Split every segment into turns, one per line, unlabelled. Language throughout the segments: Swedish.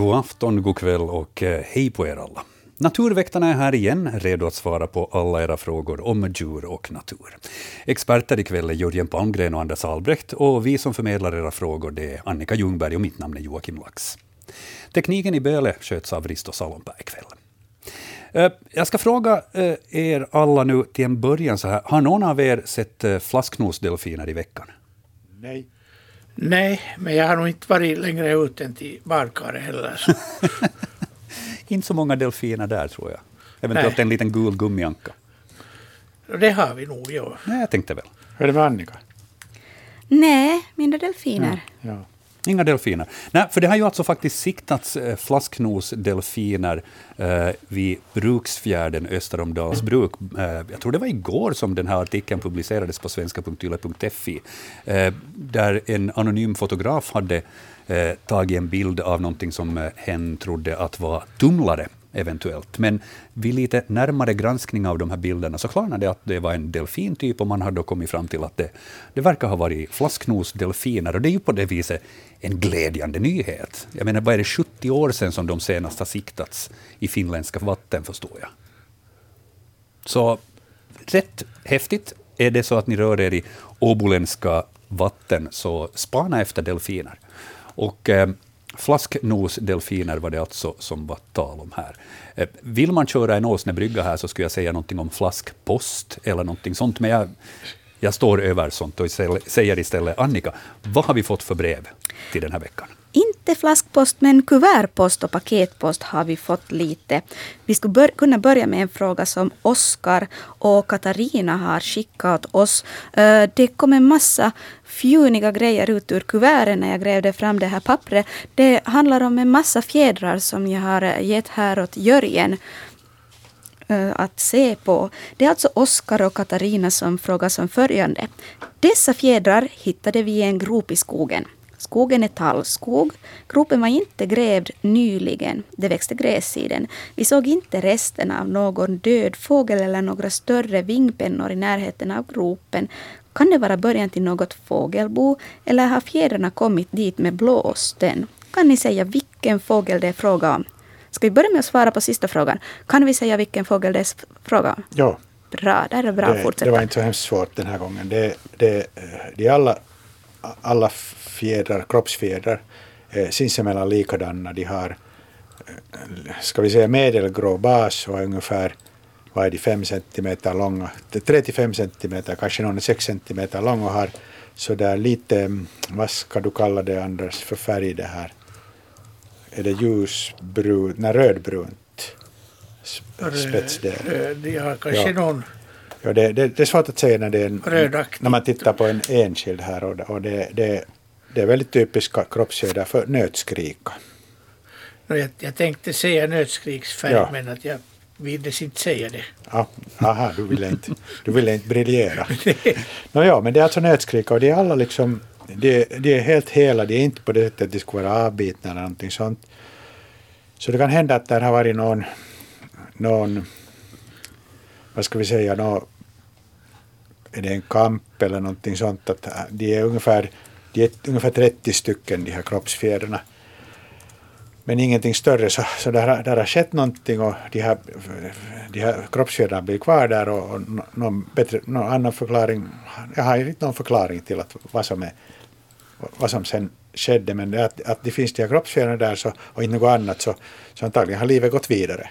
God afton, god kväll och eh, hej på er alla. Naturväktarna är här igen, redo att svara på alla era frågor om djur och natur. Experter ikväll är Jörgen Palmgren och Anders Albrecht och vi som förmedlar era frågor det är Annika Ljungberg och mitt namn är Joakim Lax. Tekniken i Böle sköts av Risto Salonberg ikväll. Eh, jag ska fråga eh, er alla nu till en början så här. Har någon av er sett flasknosdelfiner i veckan?
Nej.
Nej, men jag har nog inte varit längre ut än till badkaret heller.
inte så många delfiner där tror jag. Eventuellt Nej. en liten gul gummianka.
Det har vi nog, ja.
Nej, jag tänkte väl.
Hur är det med Annika?
Nej, mindre delfiner.
Ja. ja.
Inga delfiner. Nej, för det har ju alltså faktiskt siktats eh, flasknosdelfiner eh, vid Bruksfjärden öster om Dalsbruk. Eh, jag tror det var igår som den här artikeln publicerades på svenska.yle.fi, eh, där en anonym fotograf hade eh, tagit en bild av någonting som eh, hen trodde att var tumlare eventuellt. Men vid lite närmare granskning av de här bilderna så klarnade det att det var en delfintyp och man har då kommit fram till att det, det verkar ha varit flasknosdelfiner. Och det är ju på det viset en glädjande nyhet. Jag menar, vad är det 70 år sedan som de senast har siktats i finländska vatten, förstår jag. Så rätt häftigt. Är det så att ni rör er i åboländska vatten, så spana efter delfiner. Och eh, Flasknosdelfiner var det alltså som var tal om här. Eh, vill man köra en åsnebrygga här så skulle jag säga någonting om flaskpost eller någonting sånt, men jag, jag står över sånt och säger istället Annika, vad har vi fått för brev till den här veckan?
Inte flaskpost, men kuvertpost och paketpost har vi fått lite. Vi skulle bör kunna börja med en fråga som Oskar och Katarina har skickat oss. Eh, det kom en massa fjuniga grejer ut ur kuverten när jag grävde fram det här pappret. Det handlar om en massa fjädrar som jag har eh, gett här åt Jörgen eh, att se på. Det är alltså Oskar och Katarina som frågar som följande. Dessa fjädrar hittade vi i en grop i skogen. Skogen är tallskog. Gropen var inte grävd nyligen. Det växte gräs i den. Vi såg inte resterna av någon död fågel eller några större vingpennor i närheten av gropen. Kan det vara början till något fågelbo eller har fjädrarna kommit dit med blåsten? Kan ni säga vilken fågel det är fråga om? Ska vi börja med att svara på sista frågan? Kan vi säga vilken fågel det är fråga om?
Ja.
Bra, där är bra.
Det, det var inte så hemskt svårt den här gången. Det, det, det är alla, alla fjädrar, kroppsfjädrar eh, sinsemellan likadana. De har, eh, ska vi säga medelgrå bas och ungefär vad är de, 5 centimeter långa, 3-5 centimeter, kanske någon är 6 centimeter lång och har sådär lite, mm, vad ska du kalla det Anders för färg det här? Är det ljusbrunt, nej rödbrunt spetsdel?
Röd, ja, kanske ja. någon
Ja, det, det, det, är svårt att säga när, det är en, när man tittar på en enskild här och, och det, det, det är väldigt typiska kroppsfjädrar för nötskrika.
Jag, jag tänkte säga nötskriksfärg ja. men att jag ville inte säga det.
Ja, aha, du ville inte, du ville inte briljera. no, ja, men det är alltså nötskrika och de är alla liksom, de, de är helt hela, de är inte på det sättet att de skulle vara avbitna eller någonting sånt. Så det kan hända att det har varit någon, någon vad ska vi säga, no, är det en kamp eller någonting sånt, att äh, de är ungefär de är ungefär 30 stycken de här kroppsfjädrarna. Men ingenting större, så, så där, där har skett någonting och de här, de här kroppsfjädrarna blir kvar där och, och någon, bättre, någon annan förklaring, jag har inte någon förklaring till att vad som, är, vad som sen skedde, men att, att det finns de här kroppsfjädrarna där så, och inte något annat så, så antagligen har livet gått vidare.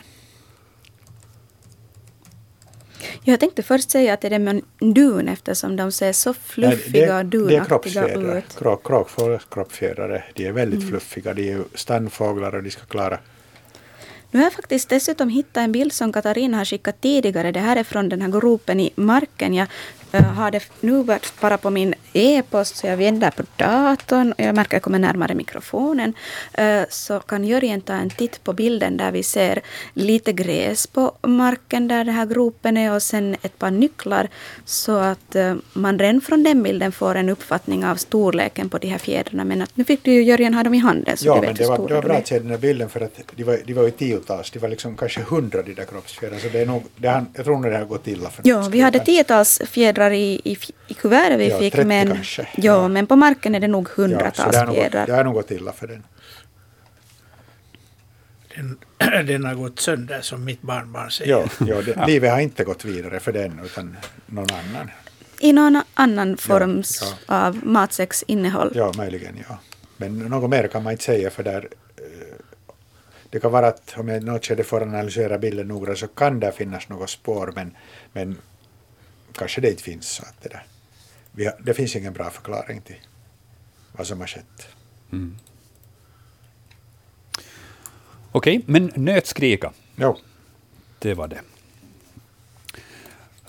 Jag tänkte först säga att det är med dun eftersom de ser så fluffiga och dunaktiga ut.
Krok, kråkfåglars kroppsfjädrar de är väldigt mm. fluffiga. De är stannfåglar och de ska klara
nu har jag faktiskt dessutom hittat en bild som Katarina har skickat tidigare. Det här är från den här gropen i marken. Jag jag har det nu bara på min e-post så jag vänder på datorn. Jag märker att jag kommer närmare mikrofonen. Eh, så kan Jörgen ta en titt på bilden där vi ser lite gräs på marken där den här gropen är och sen ett par nycklar. Så att eh, man redan från den bilden får en uppfattning av storleken på de här fjädrarna. Men att nu fick du ju Jörgen ha dem i handen. Så
ja,
du
vet men det var, det var bra att se den här bilden för att de var, de var ju tiotals. Det var liksom kanske hundra de där kroppsfjädrarna. Så det är nog, det, jag tror nog det har gått illa. För
ja, vi hade tiotals fjädrar fjädrar i, i, i kuvertet vi
ja,
fick.
30
men,
kanske.
Ja, ja, men på marken är det nog hundratals
ja,
fjädrar.
Det har nog gått illa för den.
den, den har gått sönder som mitt barnbarn säger.
Ja, ja, det, livet har inte gått vidare för den utan någon annan.
I någon annan form
ja.
av matsäcksinnehåll.
Ja, möjligen ja. Men något mer kan man inte säga för där eh, det kan vara att om jag något skede får analysera bilden noga så kan det finnas något spår men, men kanske det inte finns. Så att det, där. Har, det finns ingen bra förklaring till vad som har skett. Mm.
Okej, men nötskrika.
Jo.
Det var det.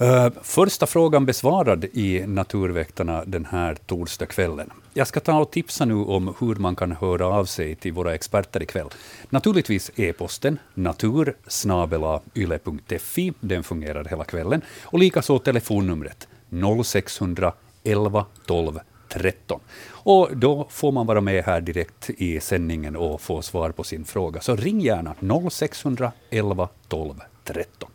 Eh, första frågan besvarad i Naturväktarna den här torsdagskvällen. Jag ska ta och tipsa nu om hur man kan höra av sig till våra experter ikväll. Naturligtvis e-posten natursnabelayle.fi, den fungerar hela kvällen. Och likaså telefonnumret 0611 12 13. Och då får man vara med här direkt i sändningen och få svar på sin fråga. Så ring gärna 0611 12 13.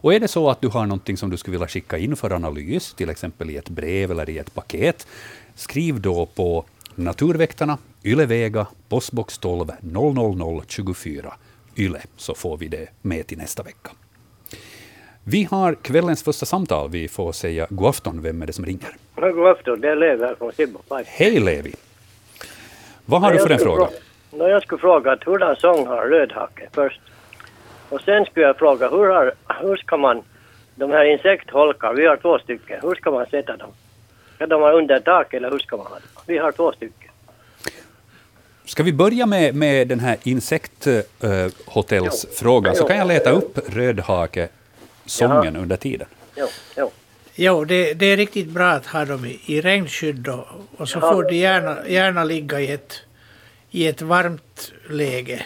Och är det så att du har någonting som du skulle vilja skicka in för analys, till exempel i ett brev eller i ett paket, skriv då på Naturväktarna, Ylevega, postbox 12 00024 Yle, så får vi det med till nästa vecka. Vi har kvällens första samtal. Vi får säga god afton. Vem är det som ringer?
God afton, det är Levi här från Sibbo.
Hej Levi! Vad har du för en fråga?
Fråga, jag skulle fråga att hurdan sång har rödhake först? Och sen skulle jag fråga hur, har, hur ska man, de här insektholkar, vi har två stycken, hur ska man sätta dem? Ska de vara under tak eller hur ska man ha dem? Vi har två stycken.
Ska vi börja med, med den här insekthotellsfrågan, så kan jag leta upp rödhake-sången under tiden.
Jo, jo.
Jo, det, det, är riktigt bra att ha dem i, i regnskydd och, och så ja. får de gärna, gärna ligga i ett, i ett varmt läge.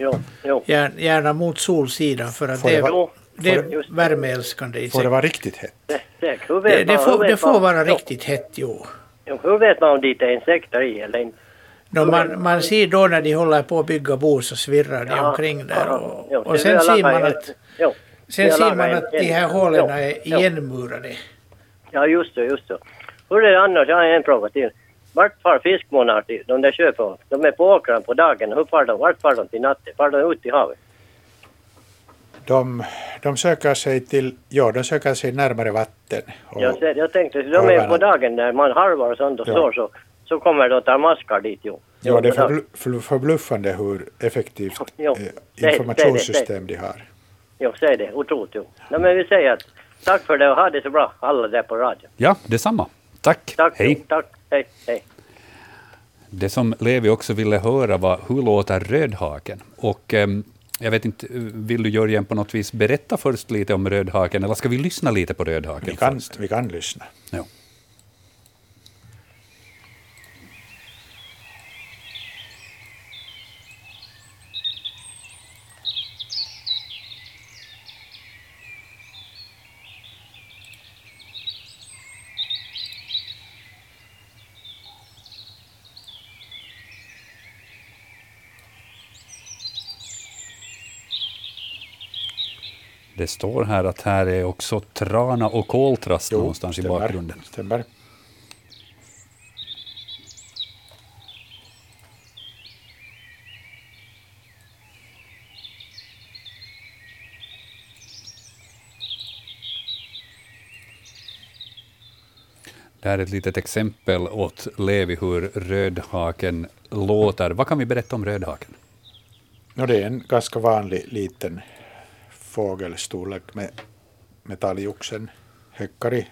Jo, jo.
Gärna mot solsidan för att det, det, det är värmeälskande
i Får det vara riktigt hett?
Det, det, det, det får, det får vara riktigt hett, jo.
jo. Hur vet man om det är insekter i eller inte?
No, man, man ser då när de håller på att bygga bo så svirrar de ja, omkring där. Och, jo, och sen ser man att, jo, sen ser man att de här hålen är igenmurade.
Ja, just det, just det. Hur är det annars? Jag har en fråga till. Vart far fiskmånar till, de där sjöfåglarna? De är på åkrarna på dagen. Hur far de? Vart far de till natten? Far de ut i havet?
De, de söker sig till, ja, de söker sig närmare vatten.
Och, jag, ser, jag tänkte, de är på dagen när man harvar och sånt och ja. står så, så kommer de tar maskar dit ju.
Ja, det är förbluffande hur effektivt jo, eh, informationssystem
det, det,
de har.
Jo, säg det. Otroligt. Jo. Nej, men vi säger att tack för det och ha det så bra, alla där på radio.
Ja, detsamma. Tack.
Tack.
Hej.
Jo, tack. Hej, hej.
Det som Levi också ville höra var hur låter rödhaken? Och um, jag vet inte, vill du Jörgen på något vis berätta först lite om rödhaken, eller ska vi lyssna lite på rödhaken
vi kan,
först?
Vi kan lyssna.
Ja. Det står här att här är också trana och koltrast jo, någonstans stämmer, i bakgrunden.
Stämmer.
Det här är ett litet exempel åt Levi hur rödhaken låter. Vad kan vi berätta om rödhaken?
No, det är en ganska vanlig liten fågelstorlek med, med talgoxen häckar i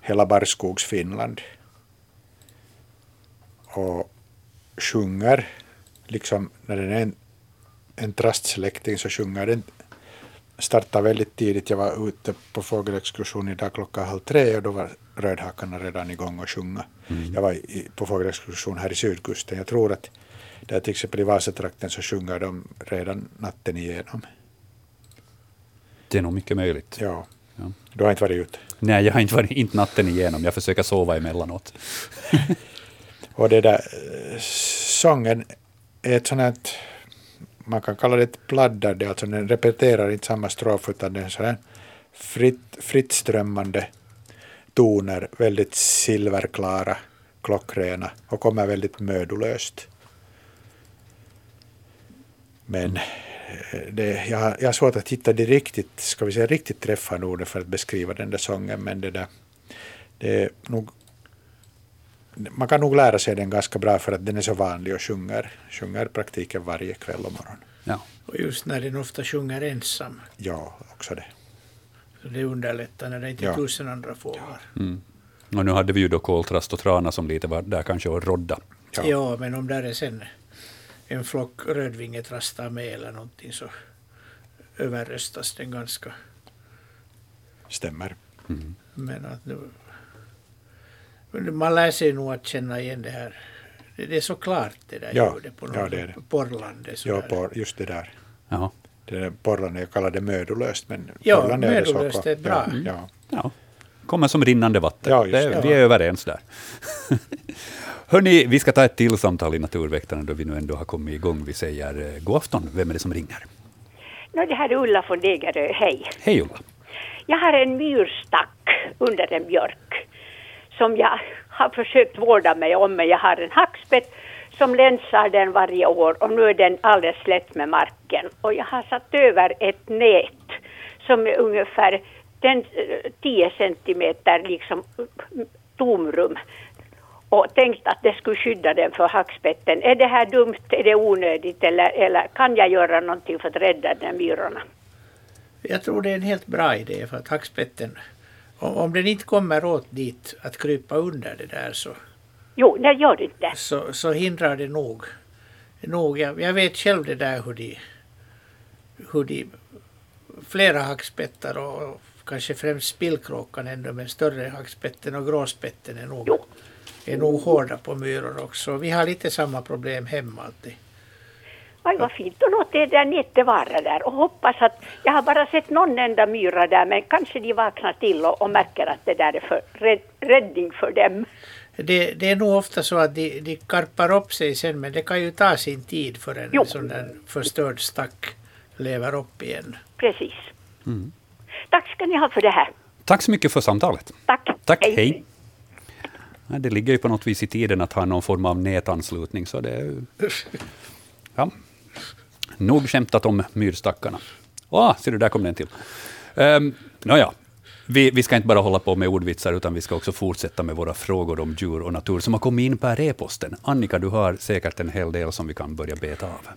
hela barrskogs Finland. Och sjunger, liksom när den är en, en trastsläkting så sjunger den startar väldigt tidigt. Jag var ute på fågelexkursion idag klockan halv tre och då var rödhakarna redan igång och sjunga. Mm. Jag var i, på fågelexkursion här i sydkusten. Jag tror att där till exempel i Vasatrakten så sjunger de redan natten igenom.
Det är nog mycket möjligt.
Ja. ja. Du har inte varit ute?
Nej, jag har inte varit inte natten igenom. Jag försöker sova emellanåt.
och det där sången är ett sånt här, man kan kalla det ett pladdande, alltså den repeterar inte samma strof utan det är så här fritt, fritt strömmande toner, väldigt silverklara, klockrena och kommer väldigt mödolöst. Men det, jag, har, jag har svårt att hitta det riktigt, ska vi säga riktigt träffande ordet för att beskriva den där sången, men det där, det är nog man kan nog lära sig den ganska bra för att den är så vanlig och sjunger, sjunger praktiken varje kväll och morgon.
Ja. Och just när den ofta sjunger ensam.
Ja, också det.
Så det underlättar när det inte är ja. tusen andra fåglar. Mm.
Och nu hade vi ju då koltrast och trana som lite var där kanske och rodda.
Ja. ja, men om där är sen en flock rödvingetrastar med eller någonting så överröstas den ganska.
Stämmer.
Mm. Men att nu, man lär sig nog att känna igen det här. Det är så klart det där
ja,
ljudet på
något ja, det är det.
porrlandet.
Ja, por, just det där. Jaha. Det där porrlandet, jag kallar det mödolöst, men
ja, porrlandet är det så. mödolöst är bra.
Ja, ja. ja. Kommer som rinnande vatten. Ja, det, det. Vi är överens där. Hörni, vi ska ta ett till samtal i Naturväktarna då vi nu ändå har kommit igång. Vi säger eh, god afton. Vem är det som ringer?
No, det här är Ulla från Degerö. Hej.
Hej Ulla.
Jag har en myrstack under en björk som jag har försökt vårda mig om, men jag har en hackspett som länsar den varje år och nu är den alldeles slätt med marken. Och jag har satt över ett nät som är ungefär den, 10 eh, centimeter liksom tomrum och tänkt att det skulle skydda den för hackspetten. Är det här dumt, är det onödigt eller, eller kan jag göra någonting för att rädda de myrorna?
Jag tror det är en helt bra idé för att hackspetten, om den inte kommer åt dit att krypa under det där så
Jo, det gör det inte.
Så, så hindrar det nog. nog jag, jag vet själv det där hur de, hur de flera hackspettar och kanske främst spillkråkan ännu men större hackspetten och gråspetten är nog jo är nog hårda på myror också. Vi har lite samma problem hemma alltid.
Aj vad fint, och låt det där nätet vara där och hoppas att, jag har bara sett någon enda myra där men kanske de vaknar till och, och märker att det där är för rädd, räddning för dem.
Det, det, är nog ofta så att de, de karpar upp sig sen men det kan ju ta sin tid för en sån där förstörd stack lever upp igen.
Precis. Mm. Tack ska ni ha för det här.
Tack så mycket för samtalet.
Tack.
Tack, hej. hej. Det ligger ju på något vis i tiden att ha någon form av nätanslutning. Så det, ja. Nog skämtat om myrstackarna. Åh, ser du, där kom den till. Um, Nåja, vi, vi ska inte bara hålla på med ordvitsar, utan vi ska också fortsätta med våra frågor om djur och natur som har kommit in per e-posten. Annika, du har säkert en hel del som vi kan börja beta av.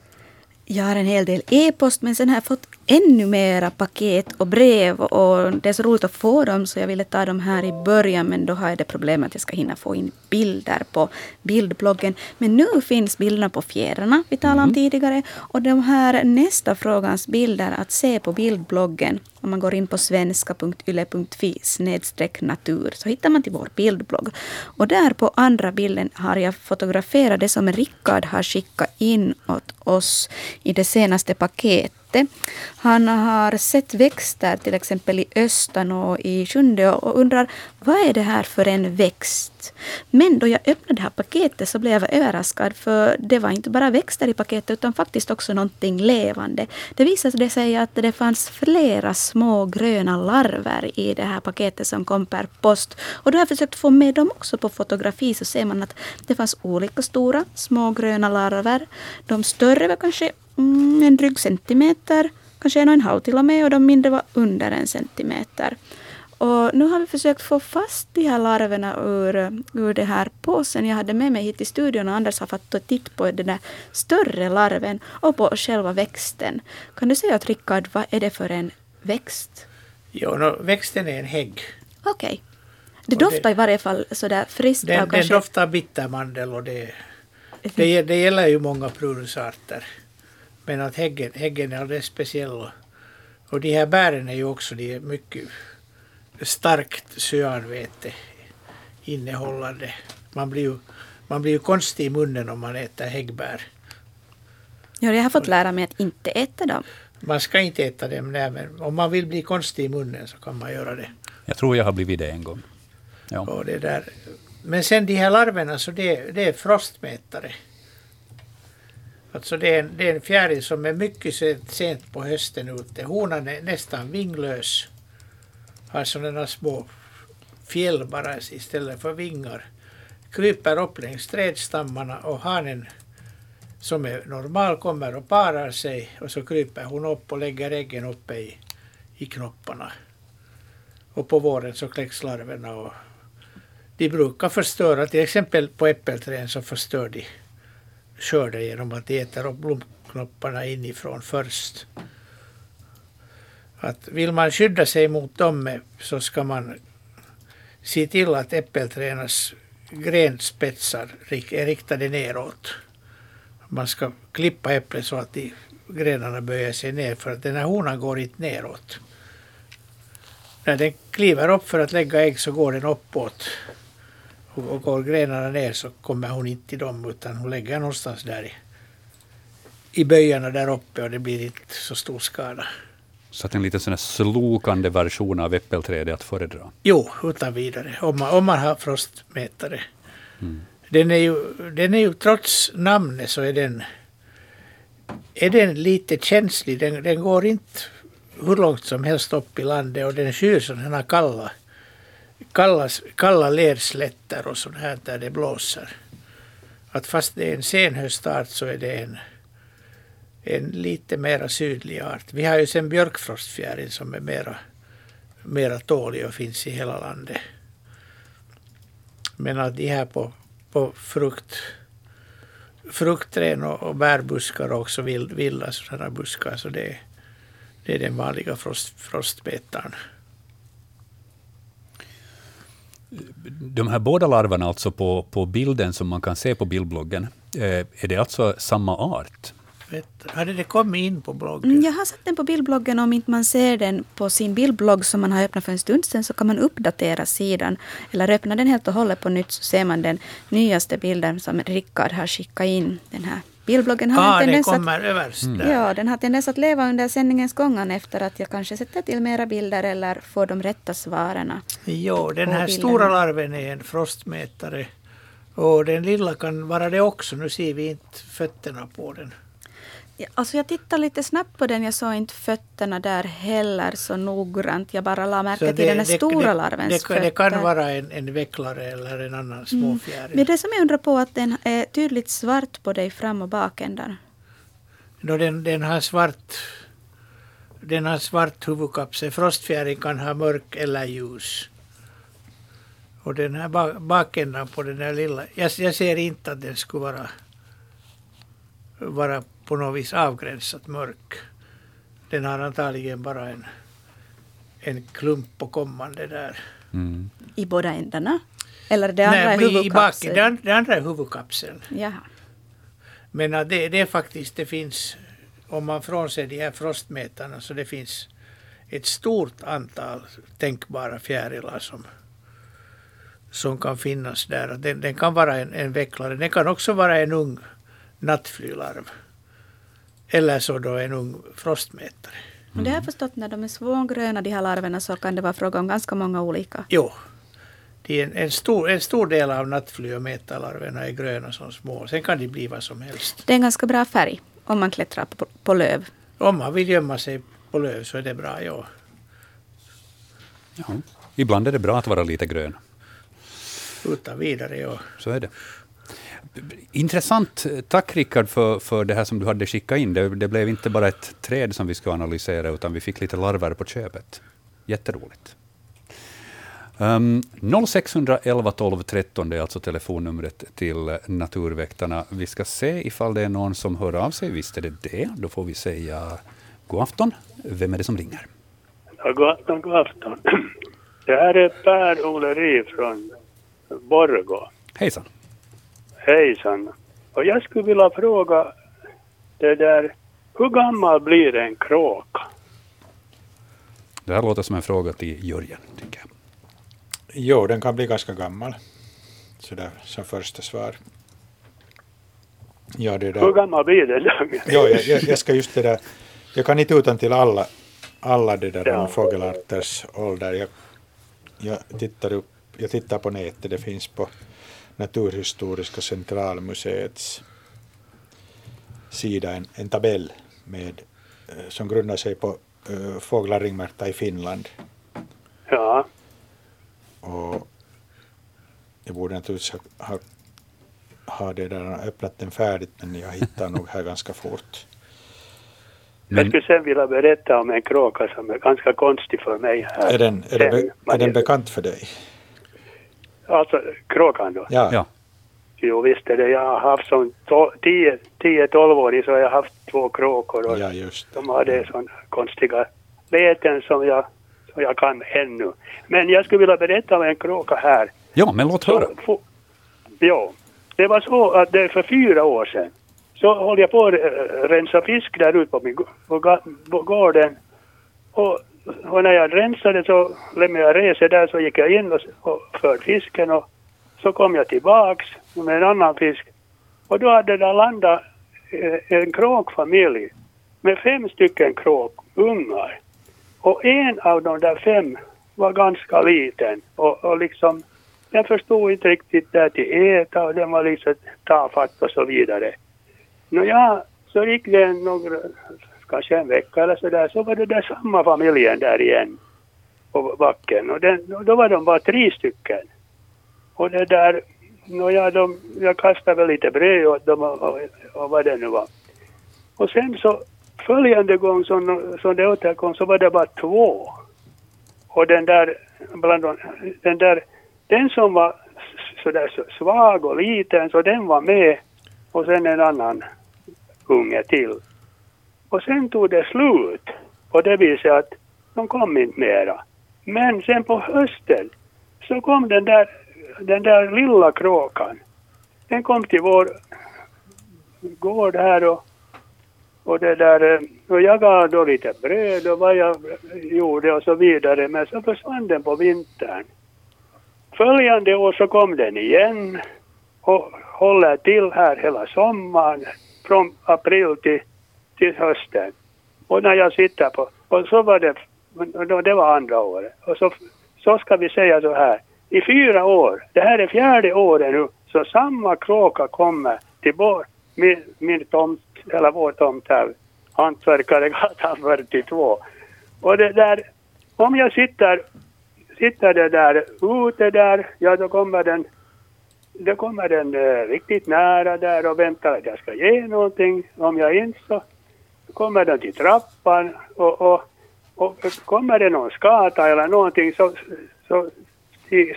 Jag har en hel del e-post men sen har jag fått ännu mera paket och brev och det är så roligt att få dem så jag ville ta dem här i början men då har jag det problemet att jag ska hinna få in bilder på bildbloggen. Men nu finns bilderna på fjädrarna vi talade om mm. tidigare och de här nästa frågans bilder att se på bildbloggen om man går in på svenska.yle.fi snedstreck natur så hittar man till vår bildblogg. Och där på andra bilden har jag fotograferat det som Rickard har skickat in åt oss i det senaste paketet ute. Han har sett växter till exempel i Östan och i Sjunde och undrar vad är det här för en växt? Men då jag öppnade det här paketet så blev jag överraskad för det var inte bara växter i paketet utan faktiskt också någonting levande. Det visade sig att det fanns flera små gröna larver i det här paketet som kom per post. Och då har jag försökt få med dem också på fotografi så ser man att det fanns olika stora små gröna larver. De större var kanske mm, en dryg centimeter, kanske en och en halv till och med, och de mindre var under en centimeter. Och nu har vi försökt få fast de här larverna ur, ur den här påsen jag hade med mig hit till studion och Anders har fått ta titt på den där större larven och på själva växten. Kan du säga åt Rickard, vad är det för en växt?
Jo, no, växten är en hägg.
Okej. Okay. Det doftar det, i varje fall sådär friskt.
Den, den doftar bittermandel och det, det, det gäller ju många prunusarter. Men att häggen, häggen är alldeles speciell. Och, och de här bären är ju också de är mycket starkt cyanväte innehållande. Man blir, ju, man blir ju konstig i munnen om man äter häggbär.
Ja, jag har fått lära mig att inte äta dem.
Man ska inte äta dem, nej, men om man vill bli konstig i munnen så kan man göra det.
Jag tror jag har blivit det en gång.
Ja. Och det där. Men sen de här larverna, så det, det är frostmätare. Alltså det är, en, det är en fjäril som är mycket sent på hösten ute. Honan är nästan vinglös. Alltså, har sådana små fjäll bara istället för vingar. Kryper upp längs trädstammarna och hanen som är normal kommer och parar sig och så kryper hon upp och lägger äggen uppe i, i knopparna. Och på våren så kläcks larverna och de brukar förstöra, till exempel på äppelträden så förstör de skörden genom att de äter upp blomknopparna inifrån först. Att vill man skydda sig mot dem så ska man se till att äppelträdens grenspetsar är riktade neråt. Man ska klippa äpplet så att de grenarna böjer sig ner för att den här honan går inte neråt. När den kliver upp för att lägga ägg så går den uppåt. Och går grenarna ner så kommer hon inte till dem utan hon lägger någonstans där i, i böjarna där uppe och det blir inte så stor skada.
Så att en liten sån här slokande version av äppelträd är att föredra?
Jo, utan vidare. Om man, om man har frostmätare. Mm. Den, är ju, den är ju, trots namnet så är den, är den lite känslig. Den, den går inte hur långt som helst upp i landet och den skyr sådana kalla, kalla, kalla lerslätter och sånt här där det blåser. Att fast det är en senhöstart så är det en en lite mera sydlig art. Vi har ju sen björkfrostfjäril som är mera, mera tålig och finns i hela landet. Men att de här på, på frukt, fruktträd och, och bärbuskar och också vild, vilda sådana buskar. Så det, det är den vanliga frost, frostbetaren.
De här båda larverna alltså på, på bilden som man kan se på bildbloggen, eh, är det alltså samma art?
Hade det kommit in på bloggen?
Mm, jag har satt den på bildbloggen. Om inte man ser den på sin bildblogg som man har öppnat för en stund sedan så kan man uppdatera sidan. Eller öppna den helt och hållet på nytt så ser man den nyaste bilden som Rickard har skickat in. Den här bildbloggen
har ah, en tendens kommer att, överst
där. Ja, den har tendens att leva under sändningens gång efter att jag kanske sätter till mera bilder eller får de rätta svaren.
Jo, den här bilderna. stora larven är en frostmätare. Och den lilla kan vara det också. Nu ser vi inte fötterna på den.
Alltså jag tittade lite snabbt på den. Jag såg inte fötterna där heller så noggrant. Jag bara la märke till den här stora det, larvens
det,
fötter.
Det kan vara en, en vecklare eller en annan mm. småfjäril. Mm.
Men det som jag undrar på att den är tydligt svart på dig fram och bakändan.
No, den, den har svart den har svart huvudkapsel. Frostfjäril kan ha mörk eller ljus. Och den här bakändan på den här lilla, jag, jag ser inte att den skulle vara, vara på något vis avgränsat mörk. Den har antagligen bara en, en klump på kommande där.
Mm. I båda ändarna? Eller det andra
Nej,
är huvudkapseln?
I det, andra är huvudkapseln.
Jaha.
Men det, det är faktiskt, det finns, om man frånser de här frostmätarna, så det finns ett stort antal tänkbara fjärilar som, som kan finnas där. Den, den kan vara en, en vecklare, den kan också vara en ung nattflylarv. Eller så då en ung frostmätare.
Mm. Det har jag förstått, när de är smågröna de här larverna så kan det vara fråga om ganska många olika.
Jo. Det är en, en, stor, en stor del av nattfly och metalarverna är gröna som små. Sen kan de bli vad som helst.
Det är en ganska bra färg om man klättrar på, på löv.
Om man vill gömma sig på löv så är det bra, ja.
ja. Ibland är det bra att vara lite grön.
Utan vidare, ja.
Så är det. Intressant. Tack Rickard för, för det här som du hade skickat in. Det, det blev inte bara ett träd som vi skulle analysera, utan vi fick lite larver på köpet. Jätteroligt. Um, 0611 12 13, det är alltså telefonnumret till Naturväktarna. Vi ska se ifall det är någon som hör av sig. Visst är det det. Då får vi säga god afton. Vem är det som ringer?
Ja, god afton, god afton. Det här är Per-Olle från Borgå.
Hejsan.
Hejsan. Och jag skulle vilja fråga det där, hur gammal blir en kråka?
Det här låter som en fråga till Jörgen, tycker jag.
Jo, den kan bli ganska gammal. Så där, som första svar.
Ja, det där. Hur gammal blir den
jo, jag, jag, jag, ska just det där. Jag kan inte utan till alla, alla det där ja. fågelarters ålder. Jag, jag, tittar upp, jag tittar på nätet, det finns på Naturhistoriska centralmuseets sida en, en tabell med, eh, som grundar sig på uh, fåglar ringmärkta i Finland.
Ja.
Och jag borde naturligtvis ha, ha, har det där öppnat den färdigt men jag hittar nog här ganska fort.
Jag
Men,
skulle sen vilja berätta om en kråka som är ganska konstig för mig här.
Är den, är, den, be, är den bekant för dig?
Alltså kråkan då?
Ja.
ja.
Jo visst är det. Jag har haft som 10-12-åring så har jag haft två kråkor och
Ja, just
de hade sådana konstiga läten som jag, som jag kan ännu. Men jag skulle vilja berätta om en kråka här.
ja, men låt höra.
Så, ja, det var så att det för fyra år sedan så höll jag på att rensa fisk där ute på, min, på, på gården. Och, och när jag rensade så lämnade jag reser där så gick jag in och, och förde fisken och så kom jag tillbaks med en annan fisk. Och då hade det landat eh, en kråkfamilj med fem stycken kråkungar. Och en av de där fem var ganska liten och, och liksom den förstod inte riktigt där till äta och den var liksom tafatt och så vidare. Nå ja, så gick det några, kanske en vecka eller så där, så var det där samma familjen där igen på backen och den, och då var de bara tre stycken. Och det där, nåja, de, jag kastade väl lite bröd åt dem och, och, och vad det nu var. Och sen så följande gång som, som det återkom så var det bara två. Och den där, bland de, den där, den som var sådär så svag och liten så den var med och sen en annan unge till. Och sen tog det slut och det visade sig att de kom inte mera. Men sen på hösten så kom den där, den där lilla kråkan. Den kom till vår gård här och, och det där, eh, och jag gav då lite bröd och vad jag gjorde och så vidare. Men så försvann den på vintern. Följande år så kom den igen och håller till här hela sommaren från april till, till hösten. Och när jag sitter på, och så var det, det var andra året. Och så, så ska vi säga så här, i fyra år, det här är fjärde året nu, så samma kråka kommer till vår, min, min tomt, eller vår tomt här, Hantverkaregatan 42. Och det där, om jag sitter, sitter det där ute där, ja då kommer den då kommer den eh, riktigt nära där och väntar att jag ska ge någonting. Om jag inte så kommer de till trappan och, och, och kommer det någon skata eller någonting så, så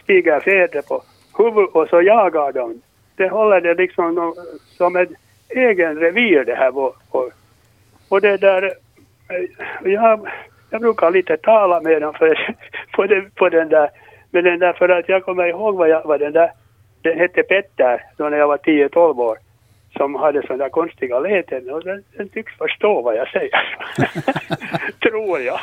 stiger fjädern på huvudet och så jagar de. Det håller det liksom som ett egen revir det här. Och, och, och det där, eh, jag, jag brukar lite tala med dem för, på, den, på den där, med den där för att jag kommer ihåg vad, jag, vad den där den hette Petter då när jag var 10-12 år som hade sådana där konstiga läten och den, den tycks förstå vad jag säger. Tror jag.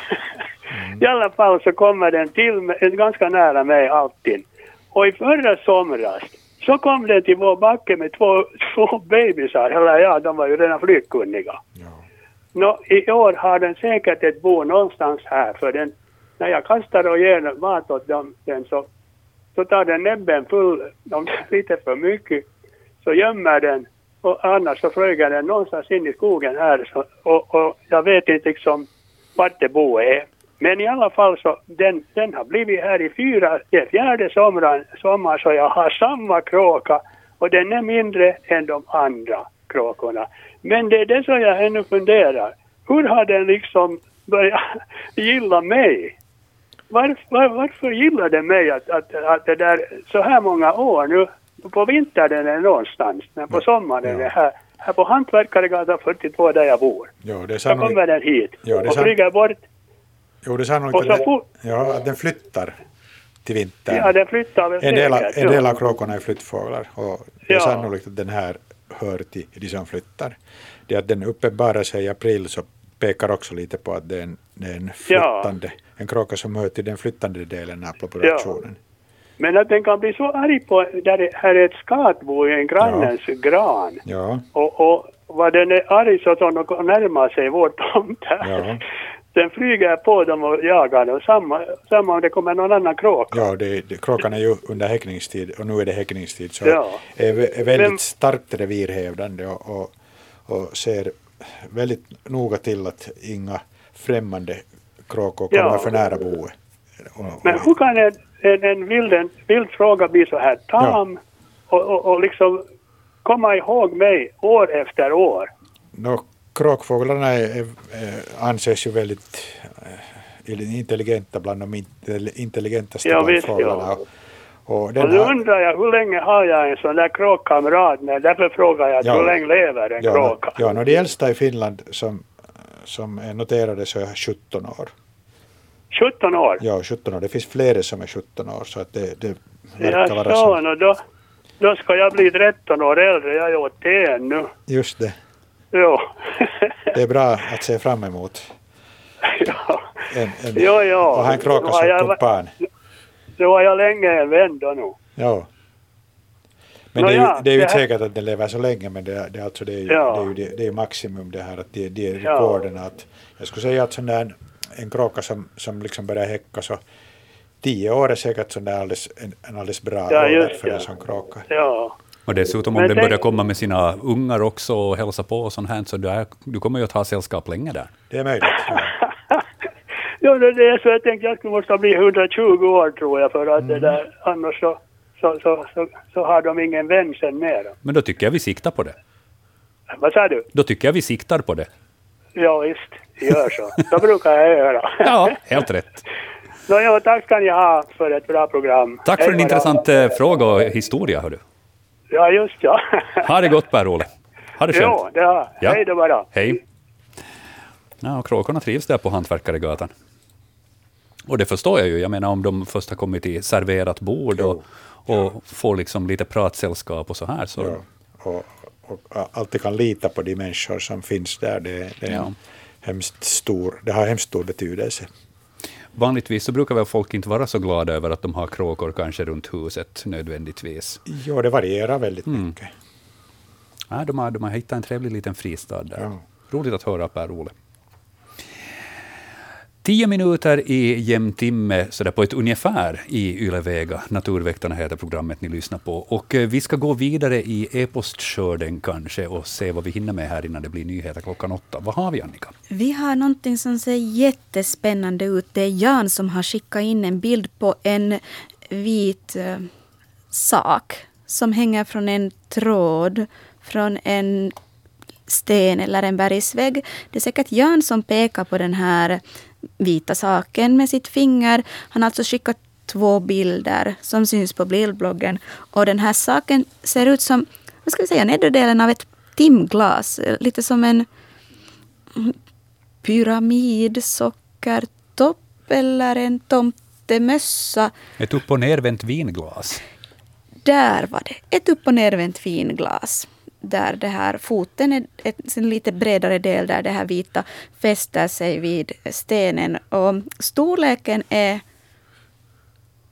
I alla fall så kommer den till mig, ganska nära mig alltid. Och i förra somras så kom den till vår backe med två, två bebisar, eller ja, de var ju redan flygkunniga. Nå, I år har den säkert ett bo någonstans här för den, när jag kastar och ger mat åt dem, den så så tar den näbben full, om lite för mycket, så gömmer den och annars så flyger den någonstans in i skogen här så, och, och jag vet inte liksom vart det bo är. Men i alla fall så den, den har blivit här i fyra, det är fjärde sommaren, sommar så jag har samma kråka och den är mindre än de andra kråkorna. Men det är det som jag ännu funderar. Hur har den liksom börjat gilla mig? varför, var, varför gillar den mig att, att, att det där så här många år nu, på vintern är den någonstans, men på sommaren är
Ja.
den här, här på Hantverkaregatan 42 där jag bor.
Jo, det är
Så kommer
sannolikt,
den hit
Ja, det är
och flyger bort.
jo, det är sannolikt
Och
att,
så fort,
ja, att den flyttar till vintern.
ja den flyttar väl
en, del
säkert,
en del
ja.
av kråkorna är flyttfåglar och det är
Ja.
sannolikt att den här hör till de som flyttar. Det att den uppenbarar sig i april så pekar också lite på att det är en, det är en flyttande, en kråka som hör till den flyttande delen av populationen.
Men att den kan bli så arg på, där det här är ett skatbo i en grannens gran.
Ja,
Och, och vad den är arg så att de närmar sig vår tomt här.
Ja.
Den flyger på dem och jagar dem. Samma, samma om det kommer någon annan kråka.
ja det, det, kråkan är ju under häckningstid och nu är det häckningstid så
Ja.
är, är väldigt
Men-
starkt revirhävdande och, och, och ser väldigt noga till att inga främmande kråkor kommer
Ja.
för nära boet.
Men hur kan en, en, en, vild, en vild fråga bli så här tam och, och, och liksom komma ihåg mig år efter år.
Nå, kråkfåglarna är, är, är, anses ju väldigt eh, intelligenta bland de inte- intelligentaste
Ja, visst, ja.
fåglarna. Och, och
Och nu undrar jag hur länge har jag en sån där kråkkamrat med? Därför frågar jag
Ja.
hur länge lever en
ja,
kråka?
ja, nå, de äldsta i Finland som, som är noterade så är 17 år.
17 år?
Ja, 17 år. Det finns flera som är 17 år så att det, det verkar vara
så, no, då, då ska jag bli 13 år äldre. Jag är 81 nu.
Just det.
Jo.
Det är bra att se fram emot.
ja.
En, en,
Jo, jo.
Och han kråka
Nu har
som kumpan.
Nu var jag länge en vän då nu.
Ja. Men det är ju,
ja,
det är ju inte säkert att den lever så länge men det, det, alltså, det är ju,
Ja.
det är ju det, det är maximum det här att det, det är
Ja.
rekorden. Att, jag skulle säga att sån där, en kråka som, som liksom börjar häcka så tio år är säkert sån där alldeles, en, en alldeles bra
Ja,
ålder för
ja.
en sån kråka.
Ja.
Och dessutom om
Men
den
tänk-
börjar komma med sina ungar också och hälsa på och sånt här, så du, är, du kommer ju att ha sällskap länge där.
Det är möjligt. Ja.
Det är så jag tänkte jag skulle måste bli 120 år tror jag för att det där, annars så, så, så, så, så har de ingen vän sen mer.
Men då tycker jag vi siktar på det.
Vad sa du?
Då tycker jag vi siktar på det.
Ja visst, gör så. Så brukar jag göra.
Ja, helt rätt.
Nå, ja, tack ska ni ha för ett bra program.
Tack för
Hej
en intressant eh, fråga och historia, hördu.
Ja, just ja.
Ha det gott, Per-Ole. Ha det
Jo,
skönt.
det har.
Ja.
Hej då bara.
Hej. Ja, och kråkorna trivs där på Hantverkaregatan. Och det förstår jag ju. Jag menar om de först har kommit till serverat bord och, och får liksom lite pratsällskap och så här. Så,
Ja. Och, och alltid kan lita på de människor som finns där. Det, det, är
Ja.
hemskt stor, det har hemskt stor betydelse.
Vanligtvis så brukar väl folk inte vara så glada över att de har kråkor kanske runt huset nödvändigtvis.
Jo, det varierar väldigt
Mm.
mycket.
Ja, de, har, de har hittat en trevlig liten fristad där.
Ja.
Roligt att höra Per-Ole. Tio minuter i jämn timme, så där på ett ungefär, i Ylevega. Naturväktarna heter programmet ni lyssnar på. Och eh, vi ska gå vidare i e-postskörden kanske och se vad vi hinner med här innan det blir nyheter klockan åtta. Vad har vi, Annika?
Vi har någonting som ser jättespännande ut. Det är Jan som har skickat in en bild på en vit eh, sak som hänger från en tråd från en sten eller en bergsvägg. Det är säkert Jan som pekar på den här vita saken med sitt finger. Han har alltså skickat två bilder som syns på bildbloggen. Och den här saken ser ut som, vad ska vi säga, nedre delen av ett timglas. Lite som en pyramidsockertopp eller en tomtemössa.
Ett upp och nervänt vinglas.
Där var det. Ett upp och nervänt vinglas. Där det här foten är en lite bredare del där det här vita fäster sig vid stenen. Och storleken är...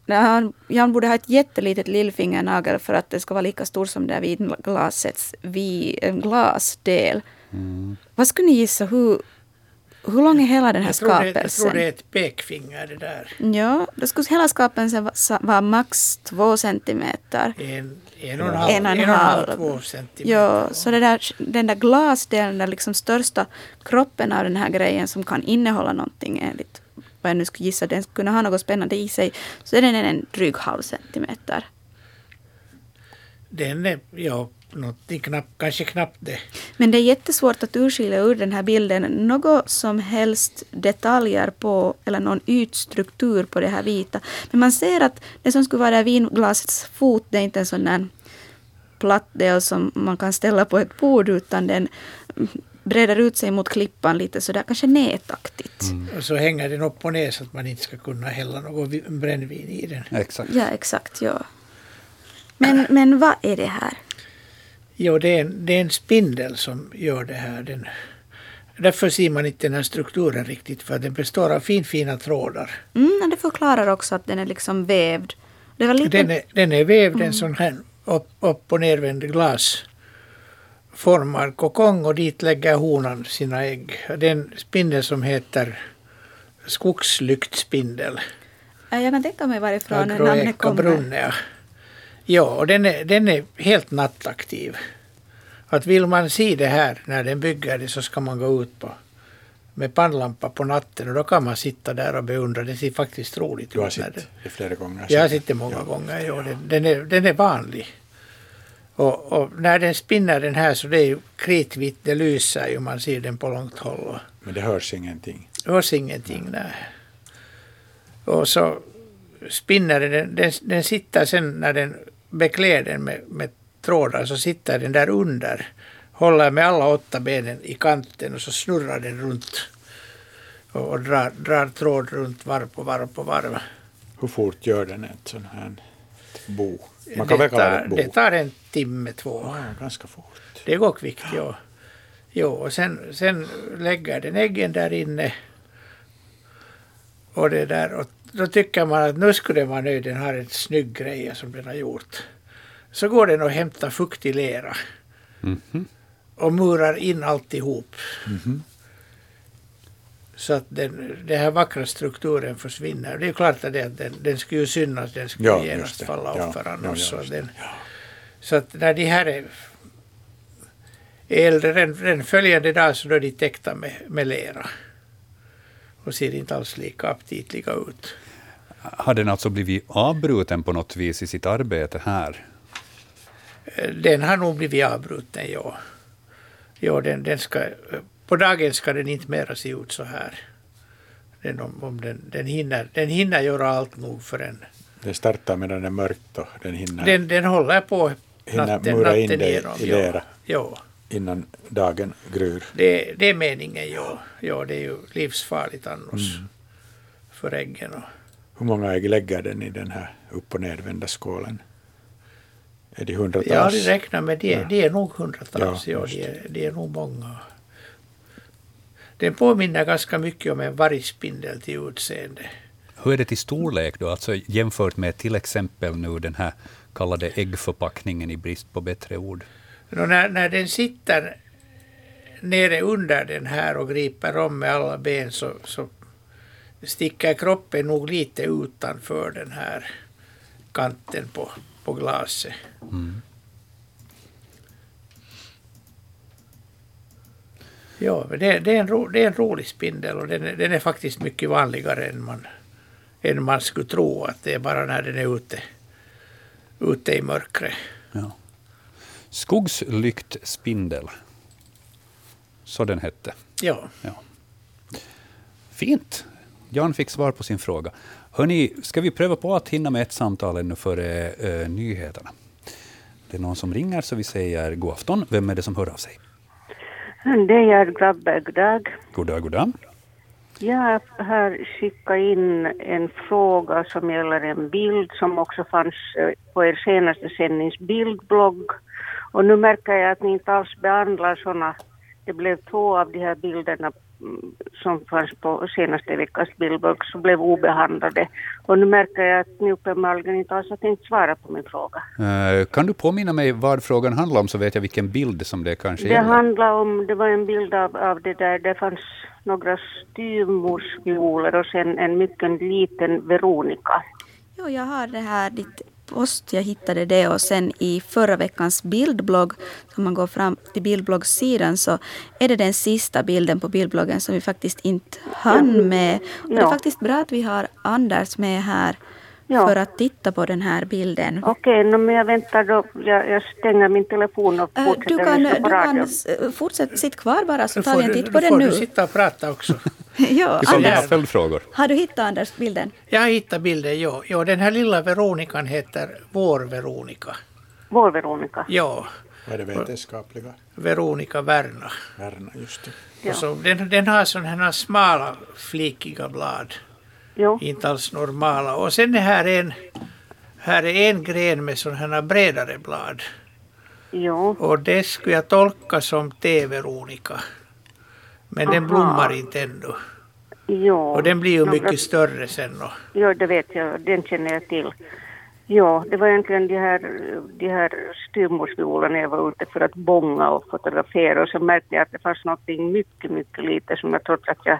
Ja, Jan borde ha ett jättelitet lillfingernagel för att det ska vara lika stor som det här vinglasets vi, glasdel. Vad skulle ni gissa? Hur, hur lång är hela den här
Jag tror, det, jag
skapelsen?
tror det är ett pekfinger det där.
Ja, då skulle hela skapelsen vara max två centimeter.
En, en och en halv,
En och en
en och en halv
halv.
två centimeter.
Ja, så det där, den där glasdelen, den liksom största kroppen av den här grejen som kan innehålla någonting enligt vad jag nu skulle gissa, den skulle kunna ha något spännande i sig, så är den en dryg halv centimeter.
Den är, ja, någonting knappt, kanske knappt det.
Men det är jättesvårt att urskilja ur den här bilden något som helst detaljer på eller någon ytstruktur på det här vita. Men man ser att det som skulle vara vinglasets fot, det är inte en sån där platt del som man kan ställa på ett bord utan den breder ut sig mot klippan lite sådär kanske nätaktigt.
Och så hänger den upp och ner så att man inte ska kunna hälla något vi- brännvin i den.
Exakt.
Ja, exakt. Ja. Men, men vad är det här?
Jo, det är, en, det är en spindel som gör det här. Den, därför ser man inte den här strukturen riktigt, för den består av finfina trådar.
Mm, det förklarar också att den är liksom vävd. Det var lite...
Den är, den är vävd en sån här upp, upp och nervänd glasformad kokong och dit lägger honan sina ägg. Det är en spindel som heter skogslyktsspindel.
Ja, Jag kan tänka mig varifrån namnet kommer.
brunnea. Ja, och den är, den är helt nattaktiv. Att vill man se det här när den bygger det så ska man gå ut på med pannlampa på natten och då kan man sitta där och beundra. Det ser faktiskt roligt
Du har
ut.
sett
det-
flera gånger.
Jag har sett det många gånger. Ja, den, den, är, den är vanlig. Och, och när den spinner den här så det är ju kritvitt, det lyser ju, man ser den på långt håll.
Men det hörs ingenting.
det hörs ingenting. Nej. Och så spinner den, den, den sitter sen när den beklär den med, med trådar så sitter den där under. Håller med alla åtta benen i kanten och så snurrar den runt. Och, och drar, drar tråd runt varv på varv på varv.
Hur fort gör den ett sån här bo? Man kan
det,
det
tar,
ett bo?
det tar en timme, två.
Ja, ganska fort.
Det går kvickt, ja. Jo, och sen, sen lägger den äggen där inne. Och det där, och då tycker man att nu skulle vara nöjd, den har en snygg grej som den har gjort. Så går den och hämtar fuktig lera
Mhm.
och murar in alltihop.
Mhm.
Så att den, den här vackra strukturen försvinner. Det är klart att den, den, den skulle ju synas, den skulle
Ja,
genast falla
Ja,
offer annars.
ja,
så,
just
den, så att när de här är äldre, den, den följande dag så då är de täckta med, med lera. Och ser inte alls lika aptitliga ut.
Har den alltså blivit avbruten på något vis i sitt arbete här?
Eh, Den har nog blivit avbruten, ja. ja den, den ska, på dagen ska den inte mera se ut så här. Den, om, om den, den, hinner, den hinner göra allt nog för en.
Det startar medan det är mörkt och den hinner
Den, den håller på
Hinner
natten,
mura in
natten igenom.
i
ja.
lera.
Ja,
innan dagen gryr.
det, det är meningen, ja. ja. Det är ju livsfarligt annars
Mm.
för äggen. Och,
Hur många ägg lägger den i den här upp och nedvända skålen? Är det hundratals?
jag har aldrig räknat med det.
Ja.
Det är nog hundratals.
Ja,
Ja, det, är, det är nog många. Den påminner ganska mycket om en vargspindel till utseende.
Hur är det till storlek då, alltså jämfört med till exempel nu den här kallade äggförpackningen i brist på bättre ord?
Nå, när, när den sitter nere under den här och griper om med alla ben så, så sticker kroppen nog lite utanför den här kanten på, på glaset.
Mm.
Ja, det, det, är en ro, det är en rolig spindel och den, är- den är faktiskt mycket vanligare än man, än man skulle tro. Att det är bara när den är ute, ute i mörkret.
Ja. Skogslyktspindel. Så den hette.
Ja.
Ja. Fint. Jan fick svar på sin fråga. Hörni, ska vi pröva på att hinna med ett samtal ännu före eh, nyheterna? Det är någon som ringer, så vi säger god afton. Vem är det som hör av sig?
Det är jag, Grabbe. God dag.
God dag, god dag.
Jag har skickat in en fråga som gäller en bild som också fanns eh, på er senaste sändnings bildblogg. Och nu märker jag att ni inte alls behandlar sådana. Det blev två av de här bilderna mm, som fanns på senaste veckans bildblogg som blev obehandlade. Och nu märker jag att ni uppenbarligen inte alls har tänkt svara på min fråga.
Eh, kan du påminna mig vad frågan handlar om, så vet jag vilken bild som det kanske
Det
gäller?
handlar om, det var en bild av, av det där, det fanns några styvmorsvioler och sen en mycket liten Veronica.
Jo, jag har det här, ditt post, jag hittade det och sen i förra veckans bildblogg, om man går fram till bildbloggssidan så är det den sista bilden på bildbloggen som vi faktiskt inte hann med. Och det är faktiskt bra att vi har Anders med här
Ja.
för att titta på den här bilden.
Okej, nå, men jag väntar då, jag, jag stänger min telefon och
Eh,
fortsätter
Du kan,
lyssna
du
på
kan
radion.
s- fortsätta, sitt kvar bara så
Nu
tar
får
vi en titt på
nu
den
får
nu.
du sitta och prata också.
ja, Anders,
följdfrågor.
har du hittat Anders bilden?
Jag hittade bilden, ja. ja. Den här lilla Veronikan heter Vår Veronica.
Vår Veronica.
Ja,
Vad är det vetenskapliga?
Veronica Werna.
Värna, just det.
Ja.
Så, den, den har sådana här smala, flikiga blad.
Jo,
Inte alls normala. Och sen är här en, här är en gren med sådana här bredare blad.
jo,
Och det skulle jag tolka som T-Veronica. Men den
Aha.
blommar inte ännu.
jo.
Och den blir ju
Några-
mycket större sen. Och,
Jo, det vet jag, den känner jag till. Ja, det var egentligen de här, de här styvmorsviolerna jag var ute för att bånga och fotografera och så märkte jag att det fanns någonting mycket, mycket lite som jag trots att jag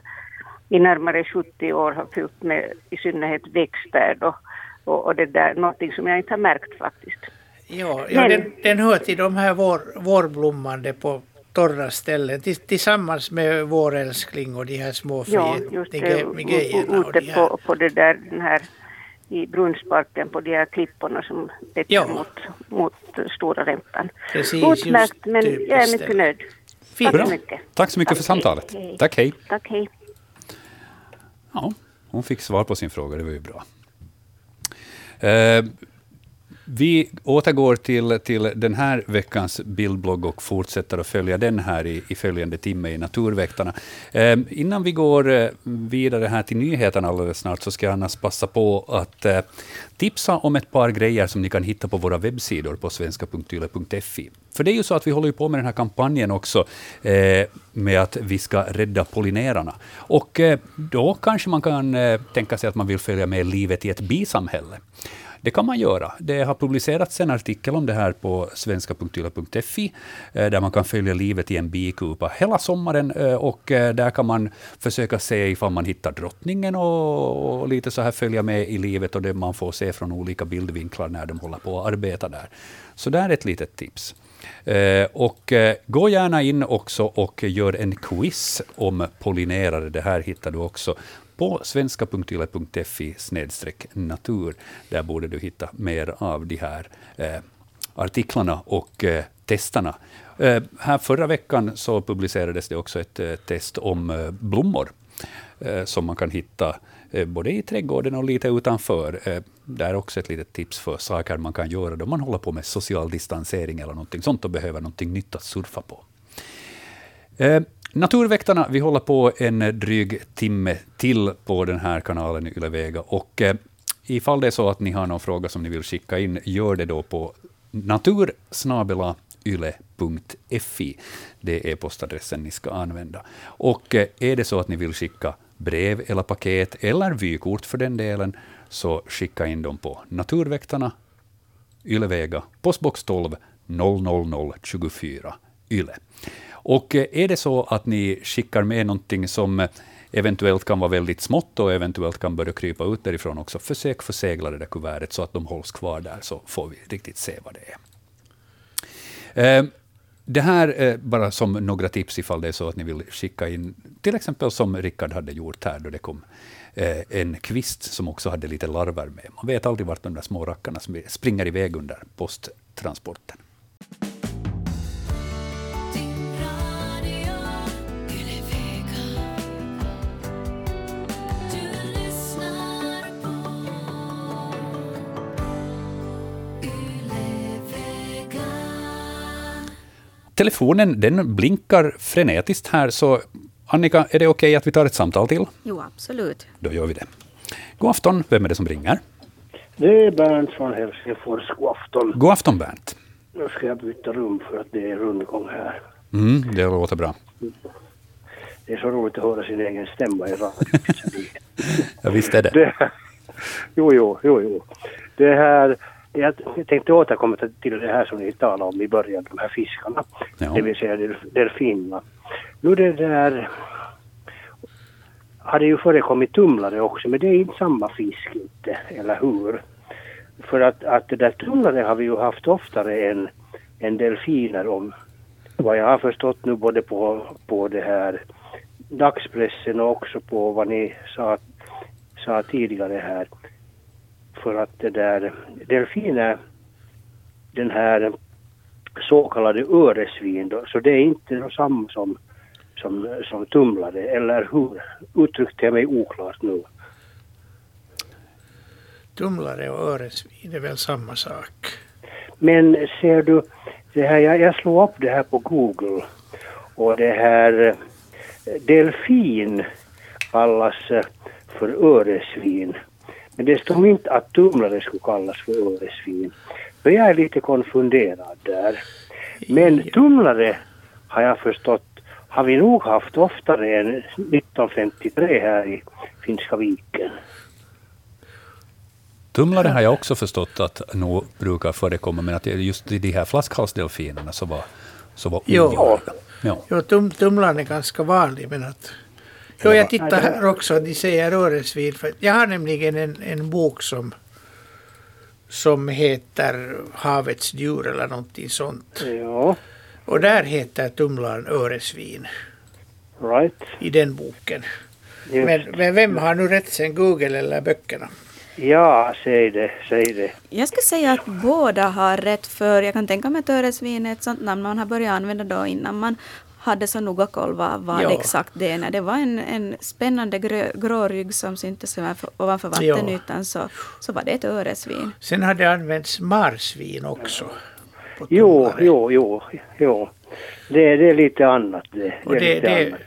i närmare 70 år har fyllt med i synnerhet växter och, och, och det där, någonting som jag inte har märkt faktiskt.
ja, ja
Men-
den, den hör till de här vår, vårblommande på torra ställen tillsammans med vårälskling och de här små
Ja, just
de
det, ute
de
på, på det där, den här i Brunnsparken på de här klipporna som vetter
Ja.
mot, mot Stora Rempan.
Precis,
Utmärkt, men
typiskt
jag är
ställe.
mycket nöjd.
Fint.
Tack så mycket.
Tack så mycket för
Tack,
samtalet.
Hej.
Tack, hej.
Tack, hej.
Ja, hon fick svar på sin fråga, det var ju bra. Eh, vi återgår till, till den här veckans bildblogg och fortsätter att följa den här i, i följande timme i Naturväktarna. Eh, innan vi går eh, vidare här till nyheterna alldeles snart, så ska jag annars passa på att eh, tipsa om ett par grejer som ni kan hitta på våra webbsidor på svenska.yle.fi. För det är ju så att vi håller ju på med den här kampanjen också eh, med att vi ska rädda pollinerarna. Och eh, då kanske man kan eh, tänka sig att man vill följa med livet i ett bisamhälle. Det kan man göra. Det har publicerats en artikel om det här på svenska.yle.fi, eh, där man kan följa livet i en bikupa hela sommaren. Eh, och eh, där kan man försöka se ifall man hittar drottningen och, och lite så här följa med i livet och det man får se från olika bildvinklar när de håller på att arbeta där. Så där är ett litet tips. Och gå gärna in också och gör en quiz om pollinerare. Det här hittar du också på svenska.yle.fi natur. Där borde du hitta mer av de här eh, artiklarna och eh, testerna. Eh, här förra veckan så publicerades det också ett eh, test om eh, blommor eh, som man kan hitta eh, både i trädgården och lite utanför. Eh, det är också ett litet tips för saker man kan göra då man håller på med social distansering eller någonting sånt och behöver någonting nytt att surfa på. Eh, Naturväktarna, vi håller på en dryg timme till på den här kanalen i Ylevega. Och eh, ifall det är så att ni har någon fråga som ni vill skicka in, gör det då på natursnabelayle.fi. Det är postadressen ni ska använda. Och eh, är det så att ni vill skicka brev eller paket, eller vykort för den delen, så skicka in dem på Naturväktarna, Ylevega, postbox 12 00024 Yle. Och eh, är det så att ni skickar med någonting som eh, eventuellt kan vara väldigt smått och eventuellt kan börja krypa ut därifrån också, försök försegla det där kuvertet så att de hålls kvar där, så får vi riktigt se vad det är. Eh, det här är bara som några tips ifall det är så att ni vill skicka in, till exempel som Rickard hade gjort här, då det kom en kvist som också hade lite larver med. Man vet aldrig vart de där små rackarna springer iväg under posttransporten. Telefonen den blinkar frenetiskt här, så Annika, är det okej att vi tar ett samtal till?
Jo, absolut.
Då gör vi det. God afton, vem är det som ringer?
Det är Bernt från Helsingfors. God afton.
God afton Bernt.
Nu ska jag byta rum för att det är rundgång här.
Mm, det låter bra.
Det är så roligt att höra sin egen stämma i radio.
Ja, visst är det.
det jo, jo, jo, jo. Det här, jag tänkte återkomma till- det här som ni talade om i början, de här fiskarna.
Ja.
Det vill säga delf- delfinerna. Nu det där har det ju förekommit tumlare också, men det är inte samma fisk inte, eller hur? För att, att det där tumlare har vi ju haft oftare än, än delfiner om vad jag har förstått nu både på, på det här dagspressen och också på vad ni sa, sa tidigare här. För att det där delfiner, den här så kallade öresvin då, så det är inte samma som, som, som tumlare, eller hur? Uttryckte jag mig oklart nu?
Tumlare och öresvin är väl samma sak.
Men ser du, det här, jag, jag slår upp det här på Google och det här eh, delfin kallas eh, för öresvin. Men det står inte att tumlare skulle kallas för öresvin. Så jag är lite konfunderad där. Men tumlare har jag förstått har vi nog haft oftare än 1953 här i Finska viken.
Tumlare har jag också förstått att nog brukar förekomma, men att just i de här flaskhalsdelfinerna så var, så var
Jo.
ovanliga. Ja.
Jo, tum, tumlaren är ganska vanlig, men att... Jo, jag tittar här också, de säger öresvin. Jag har nämligen en, en bok som, som heter Havets djur eller någonting sånt.
Ja,
Och där heter tumlaren öresvin
right.
i den boken.
Just.
Men, men vem har nu rätt sen, Google eller böckerna?
Ja, säg det, säg det.
Jag skulle säga att båda har rätt för jag kan tänka mig att öresvin är ett sånt namn man har börjat använda då innan man hade så noga koll vad, vad
Ja.
exakt det är. När det var en, en spännande grö, grå rygg som syntes ovanför, vattenytan så, så var det ett öresvin.
Sen har det använts marsvin också.
Jo, jo, jo, jo. Det, det är lite annat det.
Och det- det-
annat.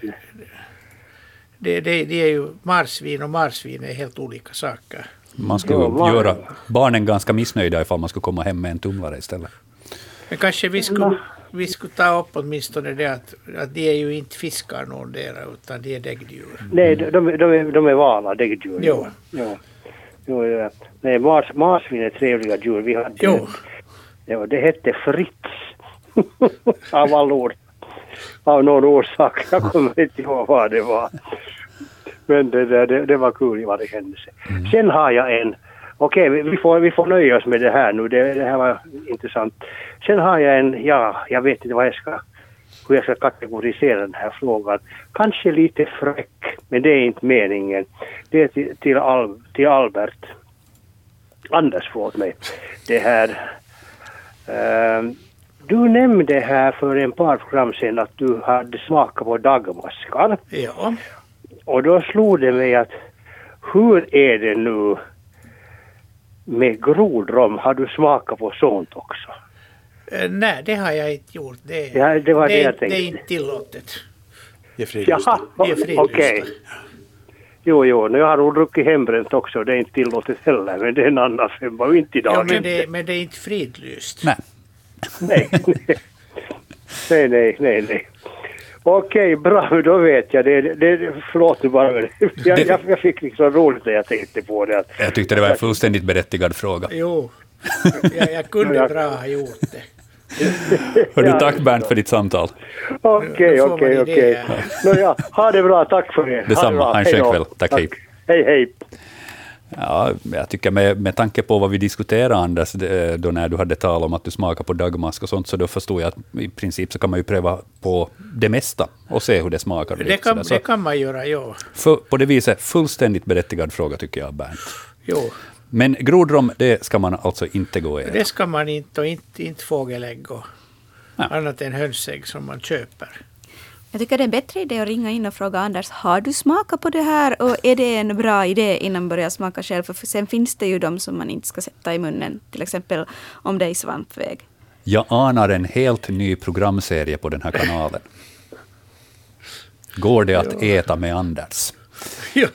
Det, det, det är ju marsvin och marsvin är helt olika saker.
Man skulle
Ja, var-
göra barnen ganska missnöjda ifall man skulle komma hem med en tumlare istället.
Men kanske vi skulle, vi skulle ta upp åtminstone det att, att de är ju inte fiskar någondera utan de är däggdjur.
Nej, de, de, de, är, de är vala däggdjur.
Jo.
Jo. Jo, ja. Nej, mars, marsvin är trevliga djur. Vi hade
Jo.
ett- Ja, det hette Fritz. Av alla ord. Av någon orsak. Jag kommer inte ihåg vad det var. Men det, det, det, det var kul vad det hände sig. Sen har jag en. Okej, vi, vi, får, vi får nöja oss med det här nu. Det, det här var intressant. Sen har jag en, ja, jag vet inte vad jag ska, hur jag ska kategorisera den här frågan. Kanske lite fräck, men det är inte meningen. Det är till, till, Al, till Albert. Anders, förlåt mig. Det här. ehm, du nämnde här för en par program sedan att du hade smakat på dagmaskar.
Ja.
Och då slog det mig att hur är det nu med grodrom? Har du smakat på sånt också?
Eh, nej, det har jag inte gjort. Det,
Ja, det var det
är-
jag tänkte.
det är inte tillåtet.
Det är fridlysta.
Jaha,
Det
okej. Jo, jo, nu har nog druckit hembränt också. Det är inte tillåtet heller, men det är en annan femma inte idag.
Ja, men, det, men det är inte fridlyst.
Nej.
Nej, nej, nej, nej, nej. Okej, bra, då vet jag det. det förlåt nu bara. Jag, jag, jag fick liksom roligt när jag tänkte på det.
Jag tyckte det var en fullständigt berättigad fråga.
Jo, jag, jag kunde
Ja.
bra ha gjort det.
Hör du,
Ja.
tack Bernt för ditt samtal.
Okej, okej, okej. Nåja, ha det bra. Tack för det. Ha det
Detsamma.
bra.
Ha en
Hej
skön kväll. Tack, hej.
Hej, hej.
Ja, jag tycker med, med tanke på vad vi diskuterade, Anders, det- då när du hade tal om att du smakar på dagmask och sånt, så då förstod jag att i princip så kan man ju pröva på det mesta och se hur det smakar.
Det kan, det kan man göra, ja.
för, på det viset, fullständigt berättigad fråga tycker jag, Bernt.
Jo,
Men grodrom, det ska man alltså inte gå äta.
det ska man inte och inte, inte fågelägg och
Ja.
annat än hönsägg som man köper.
Jag tycker det är en bättre idé att ringa in och fråga Anders, har du smakat på det här och är det en bra idé innan man börjar smaka själv? För sen finns det ju de som man inte ska sätta i munnen, till exempel om det är i svampväg.
Jag anar en helt ny programserie på den här kanalen. Går det att äta med Anders?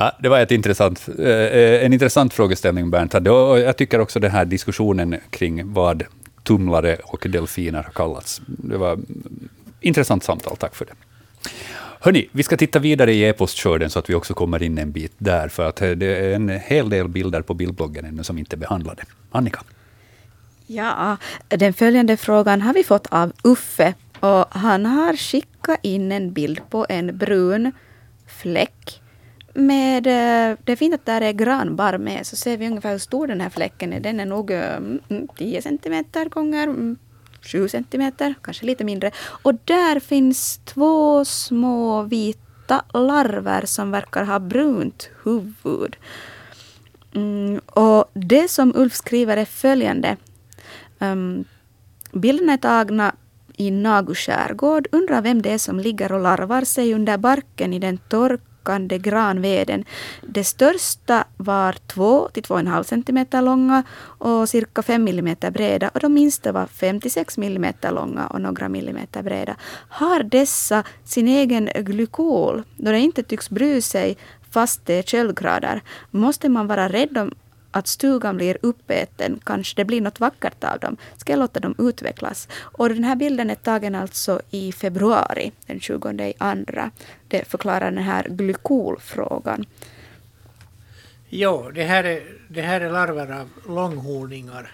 Ja, det var ett intressant, eh, en intressant frågeställning, Bernt. Jag tycker också den här diskussionen kring vad tumlare och delfiner har kallats. Det var intressant samtal, tack för det. Hörni, vi ska titta vidare i e-postskörden så att vi också kommer in en bit där, för att eh, det är en hel del bilder på bildbloggen ännu som inte är behandlade. Annika?
Ja, den följande frågan har vi fått av Uffe. Och han har skickat in en bild på en brun fläck. Med, eh, det är fint att där är granbarr med, så ser vi ungefär hur stor den här fläcken är. Den är nog eh, mm, 10 centimeter gånger mm, 7 centimeter, kanske lite mindre. Och där finns två små vita larver som verkar ha brunt huvud. Mm, och det som Ulf skriver är följande. Um, bilderna är tagna i Nagu skärgård. Undrar vem det är som ligger och larvar sig under barken i den torka torkande granveden. Det största var 2 till 2,5 cm långa och cirka 5 mm breda och de minsta var 56 mm långa och några millimeter breda. Har dessa sin egen glykol då det inte tycks bry sig fast det är köldgrader? Måste man vara rädd om att stugan blir uppäten, kanske det blir något vackert av dem. Ska jag låta dem utvecklas? Och den här bilden är tagen alltså i februari, den 20 i andra. Det förklarar den här glykolfrågan.
Jo, det här, är, det här är larver av långhorningar.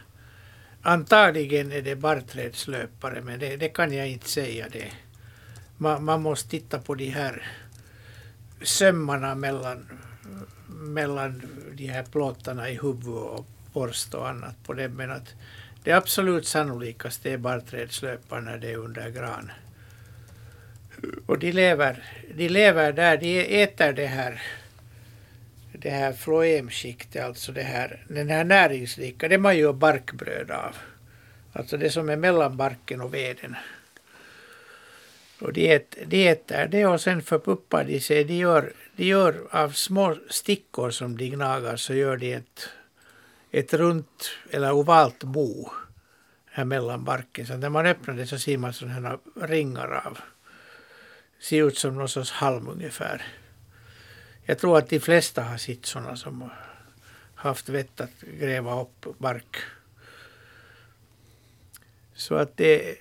Antagligen är det barrträdslöpare, men det, det kan jag inte säga. det. Man, man måste titta på de här sömmarna mellan, mellan de här plåtarna i huvud och borst och annat på det. Men att det absolut sannolikaste är barrträdslöpar när det är under gran. Och de lever, de lever där, de äter det här det här floemskiktet, alltså det här, den här näringsrika, det man gör barkbröd av. Alltså det som är mellan barken och veden. Och de, äter, de äter det och sen förpuppar de sig. De gör, de gör av små stickor som de gnagar så gör de ett, ett runt eller ovalt bo här mellan barken. Så när man öppnar det så ser man sådana ringar av. Ser ut som någon sorts halm ungefär. Jag tror att de flesta har sett sådana som haft vett att gräva upp bark. Så att det,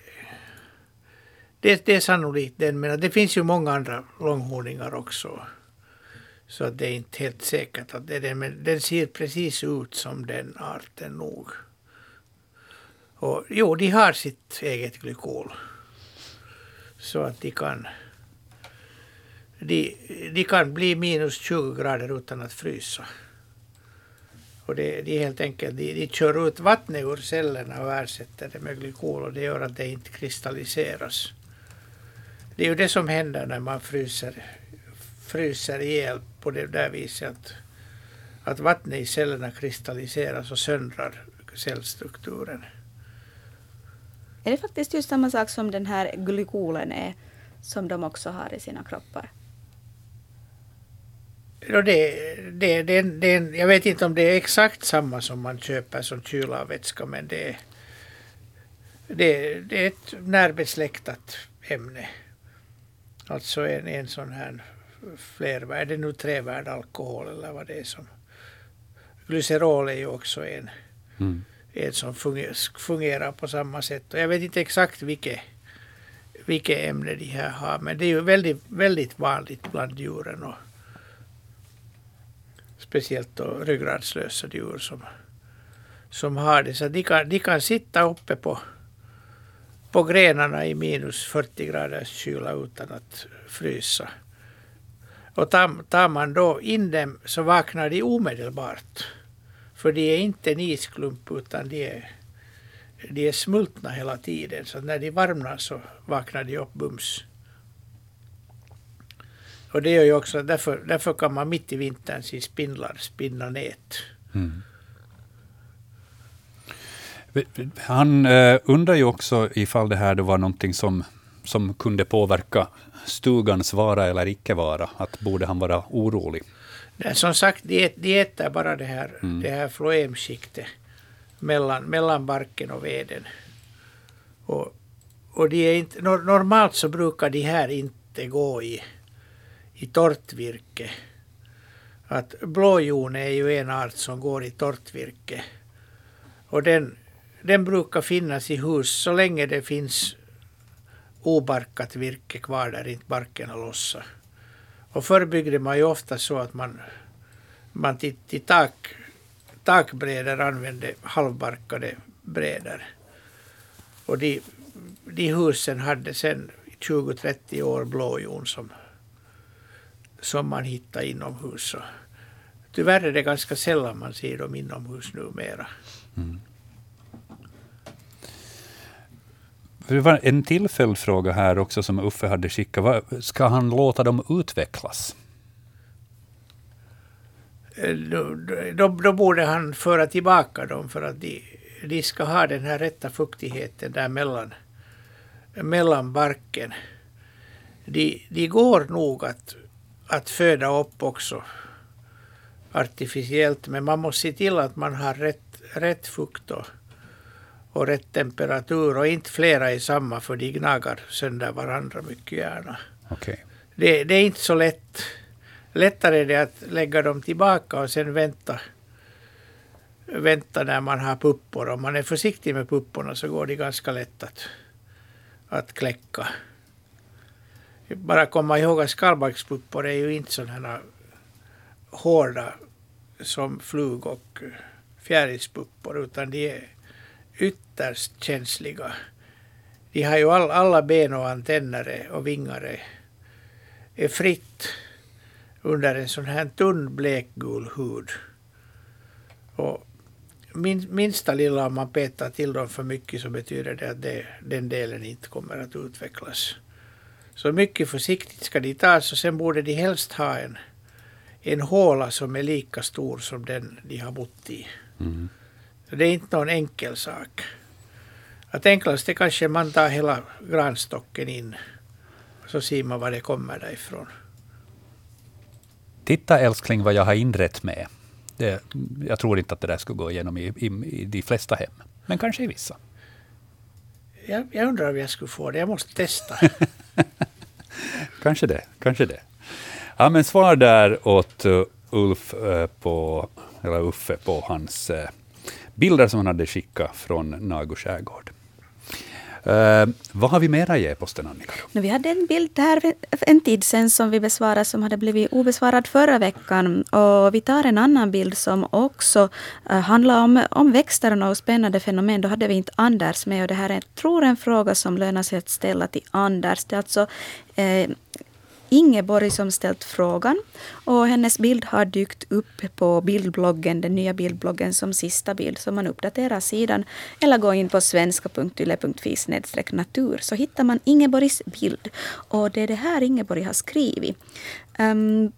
det, det är sannolikt den, men det finns ju många andra långhorningar också. Så det är inte helt säkert att det är den, men den ser precis ut som den arten nog. Och jo, de har sitt eget glykol. Så att de kan de, de kan bli minus 20 grader utan att frysa. Och det, de helt enkelt, de, de kör ut vattnet ur cellerna och ersätter det med glykol och det gör att det inte kristalliseras. Det är ju det som händer när man fryser, fryser ihjäl på det där viset att, att vattnet i cellerna kristalliseras och söndrar cellstrukturen.
Är det faktiskt just samma sak som den här glykolen är, som de också har i sina kroppar?
Det, det, det, det, jag vet inte om det är exakt samma som man köper som kylarvätska men det, det, det är ett närbesläktat ämne. Alltså en, en sån här flervärd, är det nu trevärd alkohol eller vad det är som. Glycerol är ju också en, mm. en som fungerar, fungerar på samma sätt. Och jag vet inte exakt vilket, vilket ämne de här har men det är ju väldigt, väldigt vanligt bland djuren. Och, speciellt då ryggradslösa djur som, som har det. Så de kan, de kan sitta uppe på, på grenarna i minus 40 graders kyla utan att frysa. Och tar, tar man då in dem så vaknar de omedelbart. För de är inte en isklump utan de är, de är smultna hela tiden. Så när de varmnar så vaknar de upp bums. Och det gör ju också, därför, därför kan man mitt i vintern se spindlar spinna nät. Mm.
Han eh, undrar ju också ifall det här då var någonting som, som kunde påverka stugans vara eller icke vara. Att borde han vara orolig?
Nej, som sagt, de, de äter bara det här, mm. det här floemskiktet mellan, mellan barken och veden. Och, och de är inte, normalt så brukar de här inte gå i i torrt virke. Att blåjon är ju en art som går i torrt virke. Och den, den brukar finnas i hus så länge det finns obarkat virke kvar där inte barken har lossat. Och förr byggde man ju ofta så att man, man till, till tak, takbrädor använde halvbarkade brädor. Och de, de husen hade sen 20-30 år blåjon som som man hittade inomhus. tyvärr är det ganska sällan man ser dem inomhus numera. Mm.
Det var en till följdfråga här också som Uffe hade skickat. Ska han låta dem utvecklas?
Eh, då, då, då, borde han föra tillbaka dem för att de, de ska ha den här rätta fuktigheten där mellan, mellan barken. De, de går nog att att föda upp också artificiellt. Men man måste se till att man har rätt, rätt fukt och, och rätt temperatur och inte flera i samma för de gnagar sönder varandra mycket gärna.
Okay.
Det, det är inte så lätt. Lättare är det att lägga dem tillbaka och sen vänta vänta när man har puppor. Om man är försiktig med pupporna så går det ganska lätt att, att kläcka bara komma ihåg att skalbaggspuppor är ju inte sådana hårda som flug och fjärilspuppor utan de är ytterst känsliga. De har ju all, alla ben och antenner och vingar är, fritt under en sån här tunn blekgul hud. Och min, minsta lilla om man petar till dem för mycket så betyder det att det, den delen inte kommer att utvecklas. Så mycket försiktigt ska de tas och sen borde de helst ha en, en håla som är lika stor som den de har bott i. Mm det är inte någon enkel sak. Att enklast är kanske man tar hela granstocken in. Så ser man var det kommer därifrån.
Titta älskling vad jag har inrett med. Det, jag tror inte att det där skulle gå igenom i, i, i de flesta hem, men kanske i vissa.
Jag, jag undrar om jag skulle få det. Jag måste testa.
Kanske det, kanske det. Ja, men svar där åt uh, Ulf uh, på, eller Uffe på hans uh, bilder som han hade skickat från Nagu skärgård. Uh, vad har vi mera i e-posten, Annika?
No, vi hade en bild här för en tid sedan som vi besvarade som hade blivit obesvarad förra veckan. Och vi tar en annan bild som också uh, handlar om, om växterna och spännande fenomen. Då hade vi inte Anders med och det här är, tror en fråga som lönar sig att ställa till Anders. Det är alltså uh, Ingeborg som ställt frågan. Och hennes bild har dykt upp på bildbloggen, den nya bildbloggen som sista bild. Så man uppdaterar sidan eller går in på svenska.yle.fi natur så hittar man Ingeborgs bild. Och det är det här Ingeborg har skrivit. Um,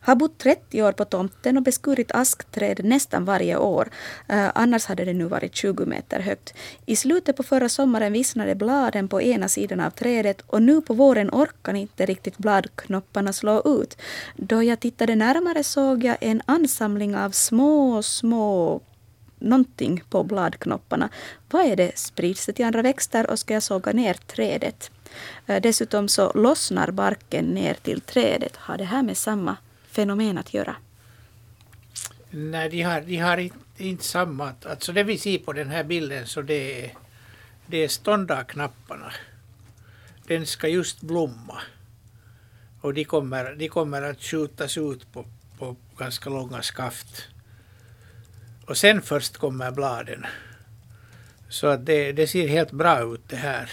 har bott 30 år på tomten och beskurit askträd nästan varje år. Eh, annars hade det nu varit 20 meter högt. I slutet på förra sommaren vissnade bladen på ena sidan av trädet och nu på våren orkar inte riktigt bladknopparna slå ut. Då jag tittade närmare såg jag en ansamling av små, små någonting på bladknopparna. Vad är det? Sprids det till andra växter och ska jag såga ner trädet? Eh, dessutom så lossnar barken ner till trädet. Har det här med samma fenomen att göra?
Nej, de har, de har inte, inte samma. Alltså det vi ser på den här bilden så det är, det är ståndarknapparna. Den ska just blomma. Och de kommer, de kommer att skjutas ut på, på ganska långa skaft. Och sen först kommer bladen. Så att det, det ser helt bra ut det här.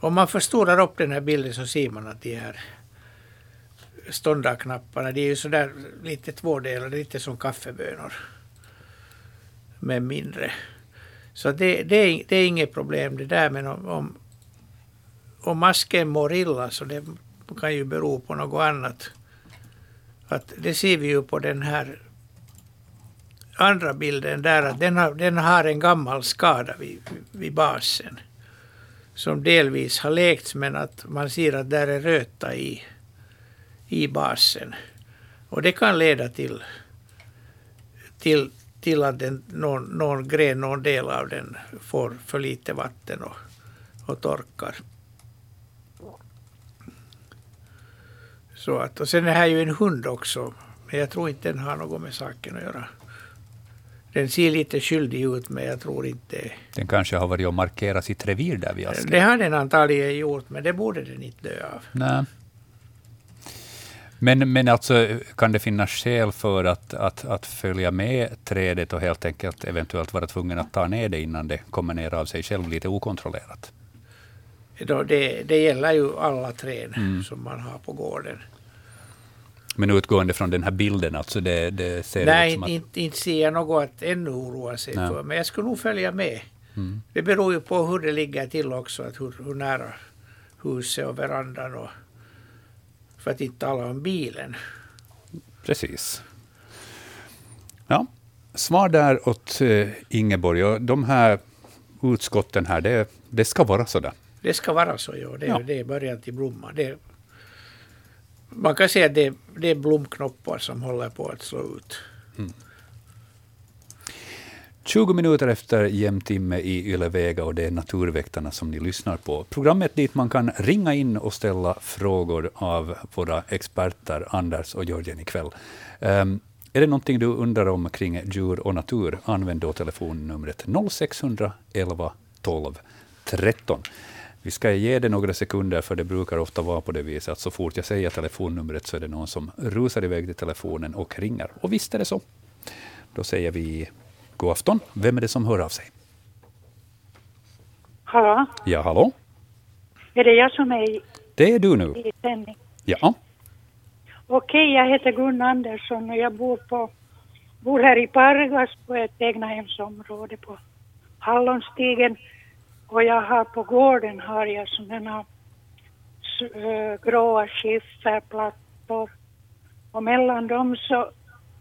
Om man förstorar upp den här bilden så ser man att de här ståndarknapparna, de är ju sådär lite tvådelade, lite som kaffebönor. Men mindre. Så det, det, är, det är inget problem det där, men om, om, om masken mår illa så det kan ju bero på något annat. Att det ser vi ju på den här andra bilden där, att den har, den har en gammal skada vid, vid basen. Som delvis har läkts men att man ser att där är röta i i basen. Och det kan leda till, till, till att den, någon, någon gren, någon del av den får för lite vatten och, och torkar. Så att, och sen är här ju en hund också, men jag tror inte den har något med saken att göra. Den ser lite skyldig ut, men jag tror inte...
Den kanske har varit och markerat sitt revir där vid asken.
Det har den antagligen gjort, men det borde den inte dö av.
Nej. Men, men alltså, kan det finnas skäl för att, att, att följa med trädet och helt enkelt eventuellt vara tvungen att ta ner det innan det kommer ner av sig själv lite okontrollerat?
det, det gäller ju alla träd mm. som man har på gården.
Men utgående från den här bilden, alltså det, det ser
Nej,
ut som att...
inte, inte ser jag något att ännu oroa sig Nej. för. Men jag skulle nog följa med. Mm. Det beror ju på hur det ligger till också, att hur, hur nära huset och verandan och för att inte tala om bilen.
Precis. Ja, svar där åt uh, Ingeborg. Och de här utskotten här, det, det ska vara så där.
Det ska vara så, ja. Det, ja. det är början till blomma. Det, man kan säga att det, det är blomknoppar som håller på att slå ut. Mm.
20 minuter efter jämtimme i Ylevega och det är Naturväktarna som ni lyssnar på. Programmet dit man kan ringa in och ställa frågor av våra experter Anders och Jörgen ikväll. Um, är det någonting du undrar om kring djur och natur, använd då telefonnumret 0611 12 13. Vi ska ge det några sekunder, för det brukar ofta vara på det viset att så fort jag säger telefonnumret så är det någon som rusar iväg till telefonen och ringer. Och visst är det så. Då säger vi God afton. Vem är det som hör av sig?
Hallå?
Ja, hallå?
Är det jag som är i,
Det är du nu.
i sändning?
Ja.
Okej, jag heter Gun Andersson och jag bor, på, bor här i Pargas på ett egnahemsområde på Hallonstigen. Och jag har på gården har jag sådana äh, gråa skifferplattor Och mellan dem så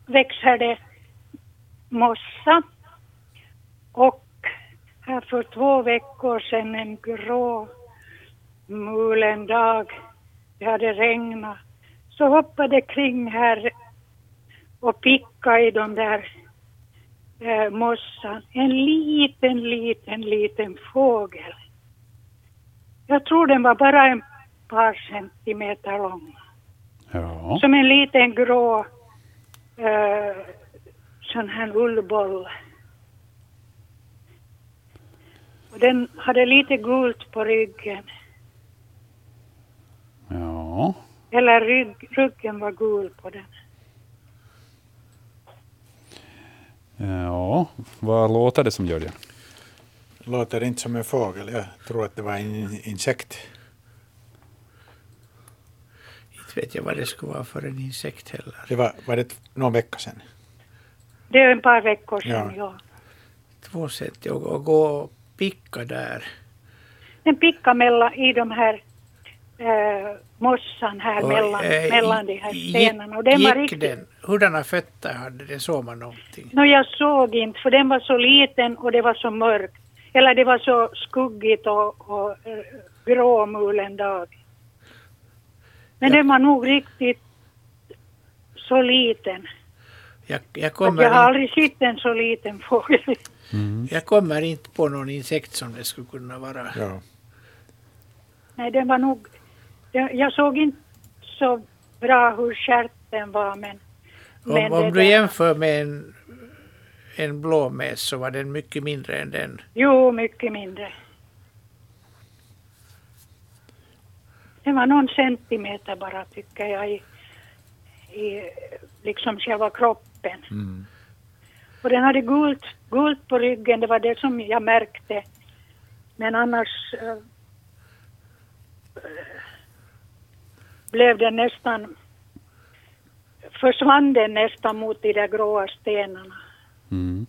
växer det mossa. Och här för två veckor sedan en grå mulen dag, det hade regnat, så hoppade kring här och picka i de där eh, mossan. En liten, liten, liten fågel. Jag tror den var bara en par centimeter lång.
Ja.
Som en liten grå eh, sån här ullboll. Och den hade lite gult på ryggen.
ja.
Eller rygg, ryggen var gul på den.
Ja, vad låter det som Jörgen?
Låter inte som en fågel. Jag tror att det var en insekt.
Inte vet jag vad det skulle vara för en insekt heller.
Det var, var det någon vecka sedan?
Det är en par veckor sedan,
Ja.
ja.
Två sätt att att gå och picka där.
Den pickade mellan, i de här eh, mossan här
Och,
mellan,
eh,
mellan de här stenarna. Och den var
gick
riktigt...
den? Hurdana fötter hade den? Såg man någonting?
No, jag såg inte, för den var så liten och det var så mörkt. Eller det var så skuggigt och, och eh, gråmulen dag. Men den var nog riktigt så liten.
Jag, jag, kommer
jag har aldrig sett en så liten fågel.
jag kommer inte på någon insekt som det skulle kunna vara.
Ja.
Nej, den var nog... den- Jag såg inte så bra hur stjärten var, men... men
Om, om
det
du
där-
jämför med en, en blåmes så var den mycket mindre än den.
Jo, mycket mindre. Den var någon centimeter bara, tycker jag, i, i liksom själva kroppen.
Mm.
Och den hade gult, gult på ryggen, det var det som jag märkte. Men annars eh, blev den nästan, försvann den nästan mot de där gråa stenarna.
Mm.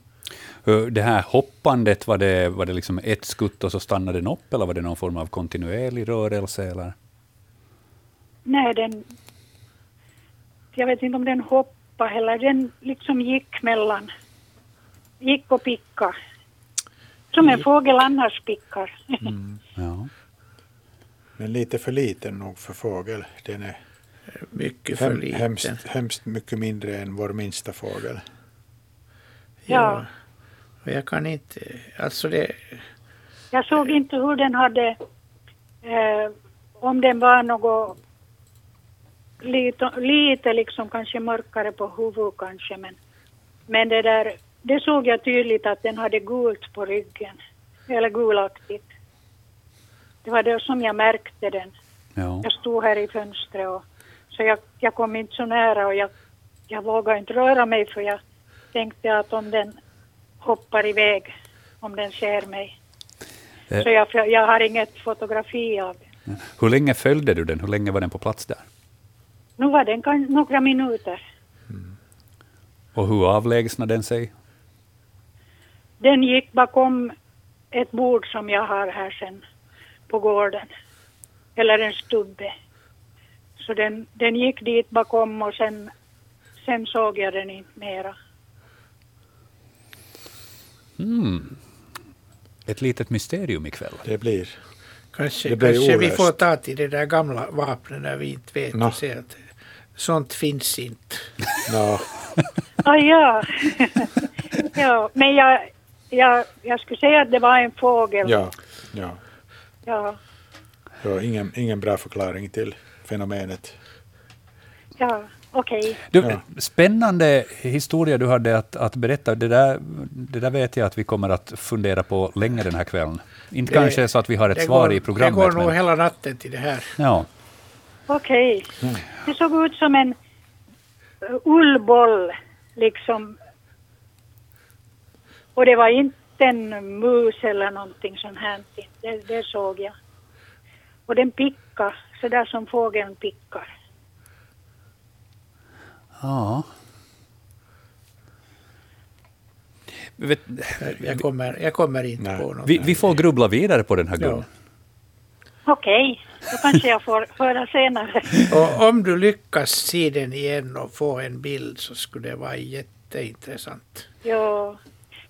Det här hoppandet, var det, var det liksom ett skutt och så stannade den upp, eller var det någon form av kontinuerlig rörelse? Eller?
Nej, den... Jag vet inte om den hoppade eller den liksom gick mellan... Gick och picka. Som en fågel annars pickar.
Ja.
Men lite för liten nog för fågel. Den är
Mycket för
hem,
liten.
hemskt, hemskt mycket mindre än vår minsta fågel.
Ja.
Och jag kan inte... Alltså det...
Jag såg inte hur den hade... Eh, om den var något... Lite, lite liksom kanske mörkare på huvudet kanske men... Men det där... Det såg jag tydligt att den hade gult på ryggen. Eller gulaktigt. Det var det som jag märkte den.
Ja.
Jag stod här i fönstret och så jag, jag kom inte så nära och jag, jag vågade inte röra mig för jag tänkte att om den hoppar iväg, om den ser mig.
Eh.
Så jag, jag har inget fotografi av den.
Hur länge följde du den? Hur länge var den på plats där?
Nu var den kan, några minuter.
Och hur avlägsnade den sig?
Den gick bakom ett bord som jag har här sen på gården. Eller en stubbe. Så den, den gick dit bakom och sen, sen såg jag den inte mera.
Hmm. Ett litet mysterium ikväll.
Det blir.
Kanske, kanske vi får ta till det där gamla vapnet när vi inte vet
Nå.
och se att sånt finns inte.
No,
Ah, ja. ja, men jag, jag, jag skulle säga att det var en fågel.
ja, ja.
Ja,
ja ingen, ingen bra förklaring till fenomenet.
ja okej.
Du,
Ja.
Spännande historia du hade att, att berätta. Det där, det där vet jag att vi kommer att fundera på länge den här kvällen. Inte
Det-
kanske så att vi har ett svar
går,
i programmet.
Det går nog
men,
hela natten till det här.
ja.
Okej. Det såg ut som en uh, ullboll, liksom. Och det var inte en mus eller någonting sånt här. Det, det såg jag. Och den pickade, så där som fågeln pickar.
Ja. Vet,
Jag kommer, jag kommer inte
Nej.
på något.
vi, vi får grubbla vidare på den här
Ja.
gången.
Okej. Då kanske jag får höra senare.
Och om du lyckas se den igen och få en bild så skulle det vara jätteintressant.
Jo,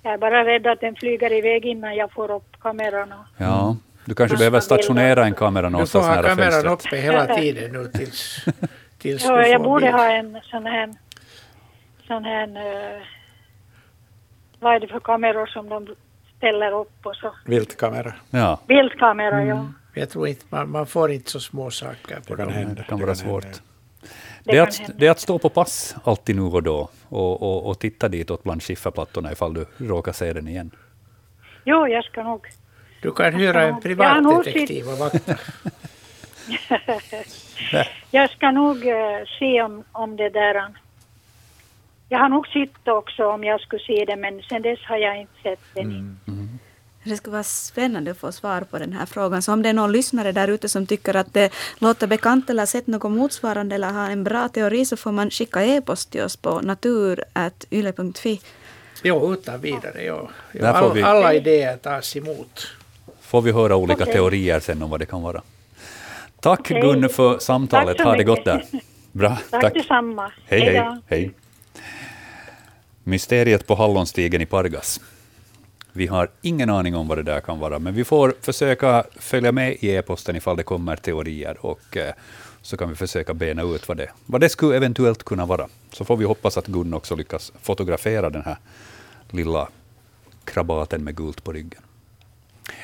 jag är bara rädd att den flyger iväg innan jag får upp kameran. Och...
Ja, du kanske behöver stationera en kamera
Du får
någonstans
ha
nära
kameran
fönstret.
uppe hela tiden nu tills, tills du
jag borde
bild.
ha en sån här, sån här eh, vad är det för kameror som de ställer upp och så.
Viltkamera.
Ja,
Bildkamera, ja.
Jag tror inte man, man får inte så små saker på
Det kan hända.
det kan
Det
vara svårt.
hända.
Det är, att, det är att stå på pass alltid nu och då och, och, och titta ditåt bland skifferplattorna ifall du råkar se den igen.
Jo, jag ska nog.
Du kan hyra en privatdetektiv och vakta.
Jag ska nog eh, se om, om det där. Jag har nog sett också om jag skulle se det, men sen dess har jag inte sett den.
Det skulle vara spännande att få svar på den här frågan. Så om det är någon lyssnare där ute som tycker att det låter bekant eller sett något motsvarande eller har en bra teori så får man skicka e-post till oss på natur.yle.fi.
Jo, utan vidare. Jo. Jo, all,
vi-
Alla idéer tas emot.
Får vi höra olika
Okej.
teorier sen om vad det kan vara. Tack
Okej.
Gunne för samtalet.
Tack
ha det gott där. Bra,
Tack,
tack.
detsamma.
Hej, hej,
då.
hej. Mysteriet på Hallonstigen i Pargas. Vi har ingen aning om vad det där kan vara, men vi får försöka följa med i e-posten ifall det kommer teorier och eh, så kan vi försöka bena ut vad det, vad det skulle eventuellt kunna vara. Så får vi hoppas att Gun också lyckas fotografera den här lilla krabaten med gult på ryggen.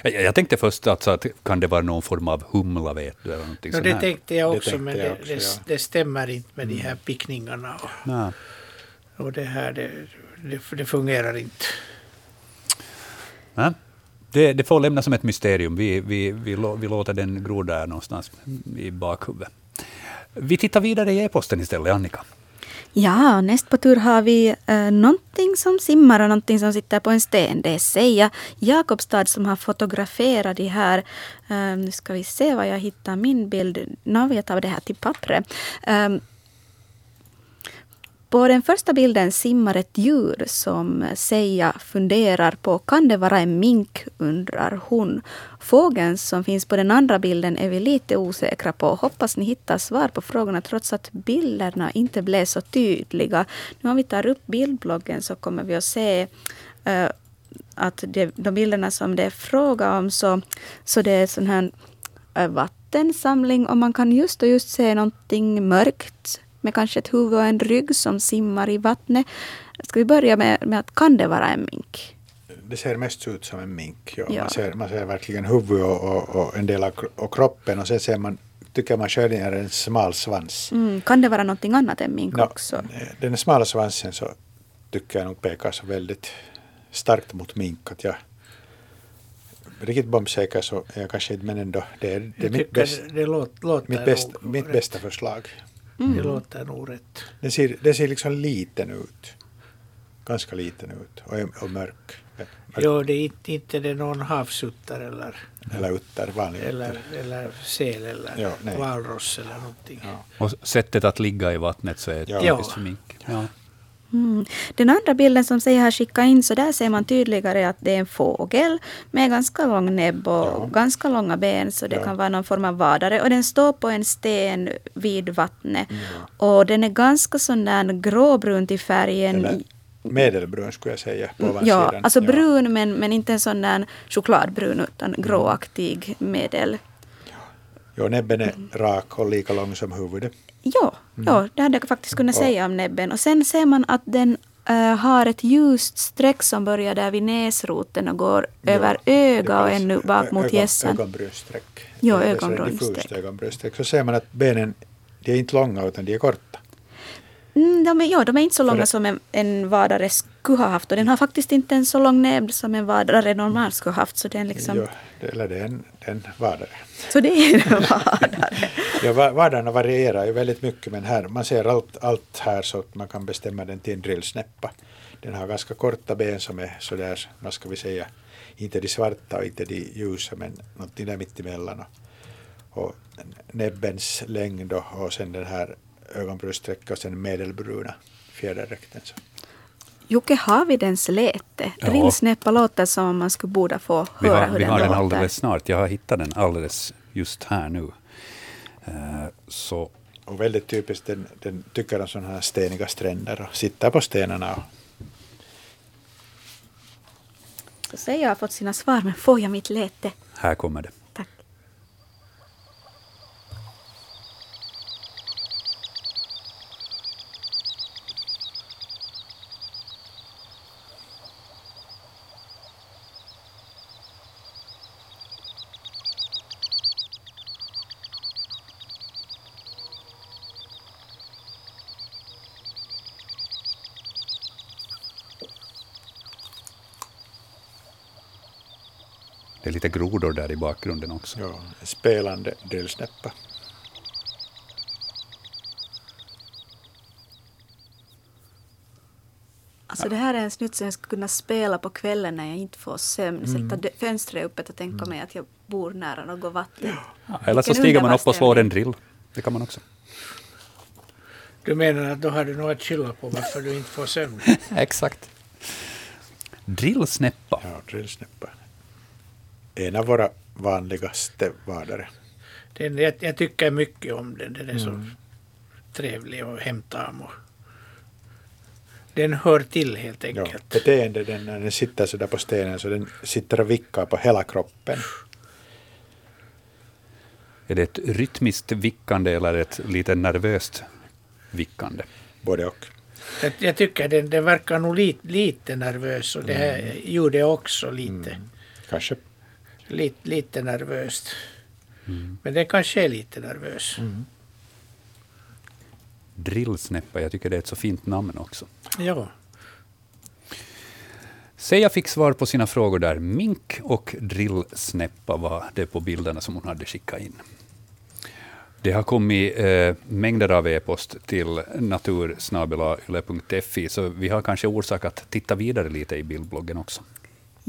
Jag, jag tänkte först att, att kan det vara någon form av humla, vet du, eller någonting
No, det
här.
tänkte jag
Det
också,
tänkte
men
jag
det,
också,
det,
ja. Mm.
det stämmer inte med de här pickningarna. Och,
Nej.
och det här, det, det, det fungerar inte.
Nej. Det, det får lämnas som ett mysterium. Vi, vi, vi, vi låter den gro där någonstans i bakhuvudet. Vi tittar vidare i e-posten istället, Annika.
Ja, näst på tur har vi eh, äh, någonting som simmar och någonting som sitter på en sten. Det är Seija Jakobstad som har fotograferat de här. Eh, nu ska vi se var jag hittar min bild. Nu jag tar det här till pappret. Eh, på den första bilden simmar ett djur som Seija funderar på. Kan det vara en mink, undrar hon. Fågeln som finns på den andra bilden är vi lite osäkra på. Hoppas ni hittar svar på frågorna trots att bilderna inte blev så tydliga. Nu om vi tar upp bildbloggen så kommer vi att se uh, att det, de bilderna som det är fråga om så, så det är sån här uh, vattensamling och man kan just och just se någonting mörkt med kanske ett huvud och en rygg som simmar i vattnet. Ska vi börja med, med att kan det vara en mink?
Det ser mest ut som en mink. Ja.
Ja.
Man, ser, man ser verkligen huvud och, och, och en del av och kroppen och sen ser man, tycker man själv är en smal svans.
Mm, kan det vara någonting annat än mink
Nå,
också?
Den smala svansen så tycker jag nog pekar så väldigt starkt mot mink att jag riktigt bombsäker så är jag kanske inte men ändå det är, det är mitt, bäst,
det låter, låter
mitt, bäst, mitt bästa förslag.
Det låter nog rätt.
Den ser, den ser liksom liten ut. Ganska liten ut och, och mörk.
Jo, det är inte, det någon havsutter eller,
Eller utter, vanlig
eller,
utter.
eller säl eller
Ja, nej.
valross eller någonting.
Ja.
Och sättet att ligga i vattnet så är
Ja.
typiskt för mink. Ja.
Mm. Den andra bilden som Seija har skickat in, så där ser man tydligare att det är en fågel med ganska lång näbb och
Ja.
ganska långa ben, så det
Ja.
kan vara någon form av vadare. Och den står på en sten vid vattnet. Och den är ganska sån där gråbrun till färgen.
Eller medelbrun skulle jag säga på
ja,
ovansidan.
alltså brun men, men inte en sån där chokladbrun utan gråaktig medel.
Ja, näbben är rak och lika lång som huvudet.
Ja, ja, det hade jag faktiskt kunnat
Och-
säga om näbben. Och sen ser man att den eh, har ett ljust streck som börjar där vid näsroten och går över
Ja,
öga och ännu bak mot gässan.
Ögonbrynsträck.
Ja, ögonbrynsträck.
Så ser man att benen, de är inte långa utan de är korta.
Mm, de, är, ja, de är inte så långa som en, en vadare skulle ha haft. Och den har faktiskt inte en så lång näbb som en vadare normalt skulle ha haft. Så, den liksom,
Ja, det, eller det är en, en vadare.
så det är en vadare.
Ja, va- vadarna varierar ju väldigt mycket men här, man ser allt, allt här så att man kan bestämma den till en drillsnäppa. Den har ganska korta ben som är sådär, vad ska vi säga, inte de svarta och inte de ljusa men någonting där mittemellan. Och, och näbbens längd och, och sen den här ögonbrynsträcket och sen medelbruna fjäderräkten. Så.
Jocke, har vi dens läte?
Ja.
Rinnsnäppa låter som om man skulle borde få
Vi
höra
har,
hur
vi
den
har den
låter.
alldeles snart. Jag har hittat den alldeles just här nu. Eh, så
Och väldigt typiskt, den, den tycker om sådana här steniga stränder och sitter på stenarna. Och,
Så säger jag har fått sina svar, men får jag mitt läte?
här kommer det. Lite grodor där i bakgrunden också.
ja, en spelande drillsnäppa.
Alltså det här är en snutt som jag skulle kunna spela på kvällen när jag inte får sömn.
Mm.
Sätta fönstret öppet och tänka mig att jag bor nära något vatten.
Ja, eller så stiger man upp och slår en drill. Det kan man också.
Du menar att då har du något att skylla på varför du inte får sömn?
Exakt. Drillsnäppa.
Ja, drillsnäppa. En av våra vanligaste vadare.
Den, jag, jag tycker mycket om den. Den är så trevlig och hemtam. Och den hör till helt
Ja,
enkelt.
beteende, den, när den sitter så där på stenen så den sitter och vickar på hela kroppen.
Är det ett rytmiskt vickande eller ett lite nervöst vickande?
Både och.
Jag, jag tycker den, den verkar nog lite, lite nervös och det här gjorde jag också lite.
Kanske.
Lite, lite nervöst. Men den kanske är lite nervös.
Drillsnäppa, jag tycker det är ett så fint namn också.
Ja.
Seja fick svar på sina frågor där. Mink och drillsnäppa var det på bilderna som hon hade skickat in. Det har kommit eh, mängder av e-post till natursnabelayle.fi, så vi har kanske orsak att titta vidare lite i bildbloggen också.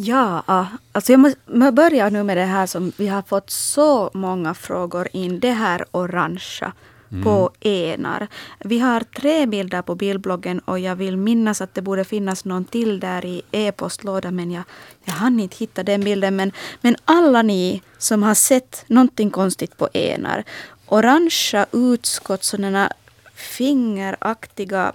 Ja, alltså jag måste må börja nu med det här som vi har fått så många frågor in. Det här orangea på enar. Vi har tre bilder på bildbloggen och jag vill minnas att det borde finnas någon till där i e-postlådan men jag, jag hann inte hitta den bilden. Men, men alla ni som har sett någonting konstigt på enar. Orangea utskott, sådana fingeraktiga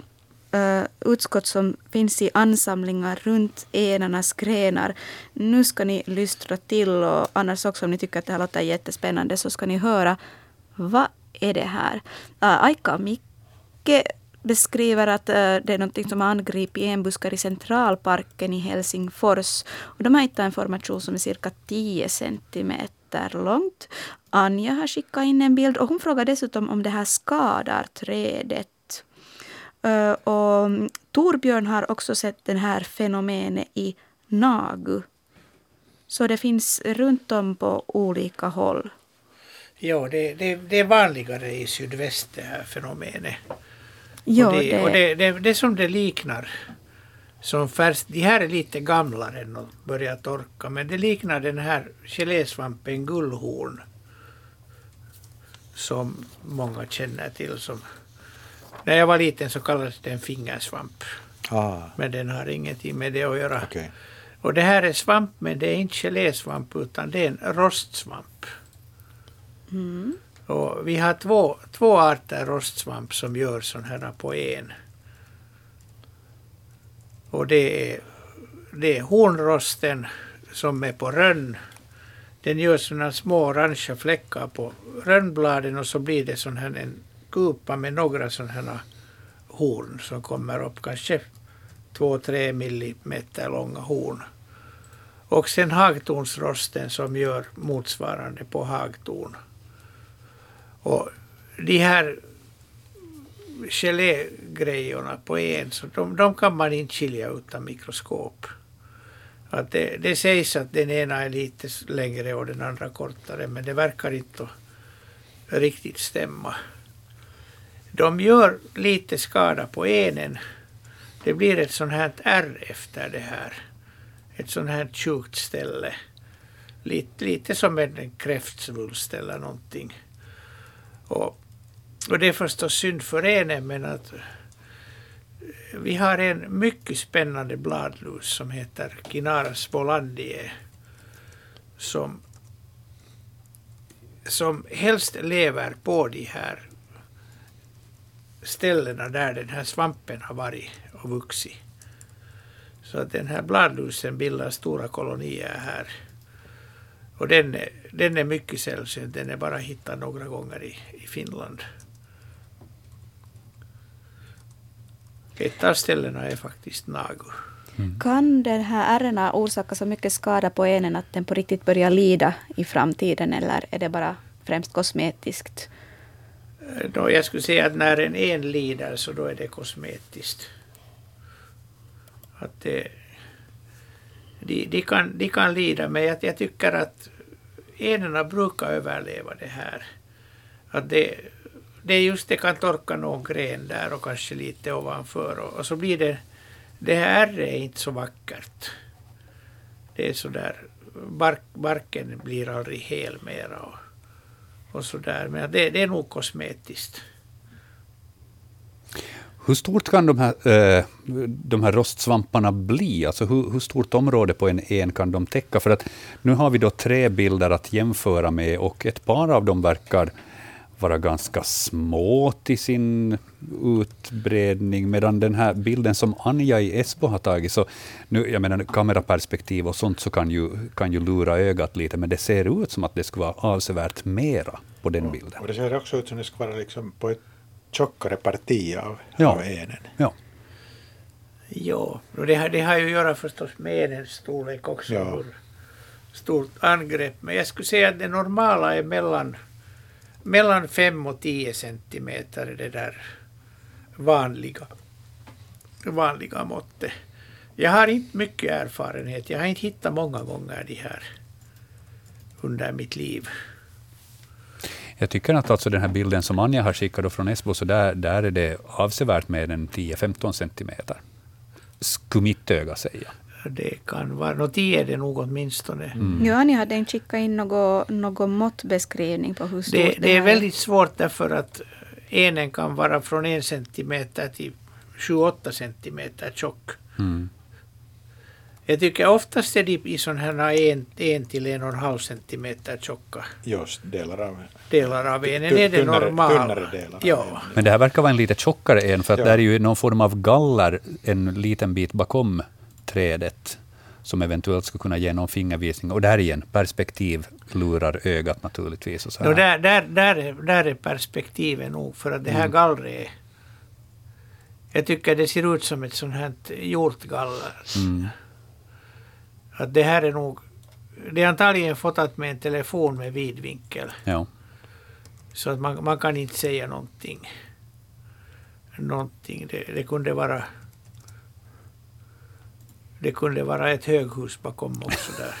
Eh, utskott som finns i ansamlingar runt enarnas grenar. Nu ska ni lystra till och annars också om ni tycker att det här låter jättespännande så ska ni höra vad är det här? Uh, Aika och Micke beskriver att uh, det är något som har angripit enbuskar i Centralparken i Helsingfors. Och de har hittat en formation som är cirka 10 centimeter långt. Anja har skickat in en bild och hon frågar dessutom om det här skadar trädet. Uh, och mm, Torbjörn har också sett det här fenomenet i Nagu. Så det finns runt om på olika håll.
Ja, det, det, det är vanligare i sydväst det här fenomenet.
Ja,
och det,
det,
och det, det, det som det liknar. Som färs, de här är lite gamlare än att börja torka men det liknar den här gelésvampen gullhorn. Som många känner till som när jag var liten så kallades den fingersvamp.
Ah,
Men den har ingenting med det att göra.
okej.
Och det här är svamp men det är inte gelésvamp utan det är en rostsvamp.
mm.
Och vi har två, två arter rostsvamp som gör sån här på en. Och det är, det är hornrosten som är på rönn. Den gör såna små orangea fläckar på rönnbladen och så blir det sån här en kupa med några sådana här horn som kommer upp, kanske 2-3 millimeter långa horn. Och sen hagtornsrosten som gör motsvarande på hagtorn. Och de här gelégrejerna på en, så de, de kan man inte skilja utan mikroskop. Att det, det sägs att den ena är lite längre och den andra kortare, men det verkar inte riktigt stämma. De gör lite skada på enen. Det blir ett sånt här R efter det här. Ett sånt här sjukt ställe. Lite, lite som en kräftsvulst eller någonting. Och, och det är förstås synd för enen men att eh, vi har en mycket spännande bladlus som heter Kinaras volandie som som helst lever på de här ställena där den här svampen har varit och vuxit. Så att den här bladlusen bildar stora kolonier här. Och den är, den är mycket sällsynt. Den är bara hittad några gånger i, i Finland. Ett av ställena är faktiskt Nagu.
Kan den här ärrorna orsaka så mycket skada på enen att den på riktigt börjar lida i framtiden eller är det bara främst kosmetiskt?
Då jag skulle säga att när en en lider så då är det kosmetiskt. Att det, de, de, kan, de kan lida men jag, jag tycker att enerna brukar överleva det här. Att det, det är just det kan torka någon gren där och kanske lite ovanför och, och så blir det det här är inte så vackert. Det är så där bark, barken blir aldrig hel mera och, och så där men det, det är nog kosmetiskt.
Hur stort kan de här, eh, de här rostsvamparna bli? Alltså hur, hur, stort område på en en kan de täcka? För att nu har vi då tre bilder att jämföra med och ett par av dem verkar vara ganska små till sin utbredning, medan den här bilden som Anja i Esbo har tagit, så nu, jag menar kameraperspektiv och sånt så kan ju, kan ju lura ögat lite, men det ser ut som att det skulle vara avsevärt mera på den bilden.
Och det ser också ut som det skulle vara liksom på ett tjockare parti av,
Ja.
av enen.
Ja.
Ja, och det, har- det har ju att göra förstås med enens storlek också.
Ja.
Stort angrepp. Men jag skulle säga att det normala är mellan, mellan 5 och 10 centimeter är det där vanliga, vanliga måttet. Jag har inte mycket erfarenhet. Jag har inte hittat många gånger de här under mitt liv.
Jag tycker att alltså den här bilden som Anja har skickat då från Esbo, så där, där är det avsevärt mer än 10-15 centimeter. Skulle mitt öga säga.
Det kan vara, nå 10 är det nog åtminstone.
Mm.
Ja, ni hade inte skickat in någon, någon måttbeskrivning på hur stort
Det, det är
här
väldigt svårt därför att enen kan vara från en centimeter till 7-8 centimeter tjock.
Mm.
Jag tycker oftast är de i sådana här en, en till en och en halv centimeter tjocka
Just delar av
delar av enen. Är det
tunnare-
normala?
tunnare
Ja.
Men det här verkar vara en lite tjockare en, för att
Ja.
där är ju någon form av galler en liten bit bakom trädet, som eventuellt skulle kunna ge någon fingervisning. Och där igen, perspektiv lurar ögat naturligtvis. Och så här.
där, där, där, är, där är perspektivet nog för att det här
Mm.
gallret jag tycker det ser ut som ett sånt här hjortgaller.
Mm.
Att det här är nog det är antagligen fotat med en telefon med vidvinkel.
Ja.
Så att man, man kan inte säga någonting. någonting. Det, det kunde vara det kunde vara ett höghus bakom också där.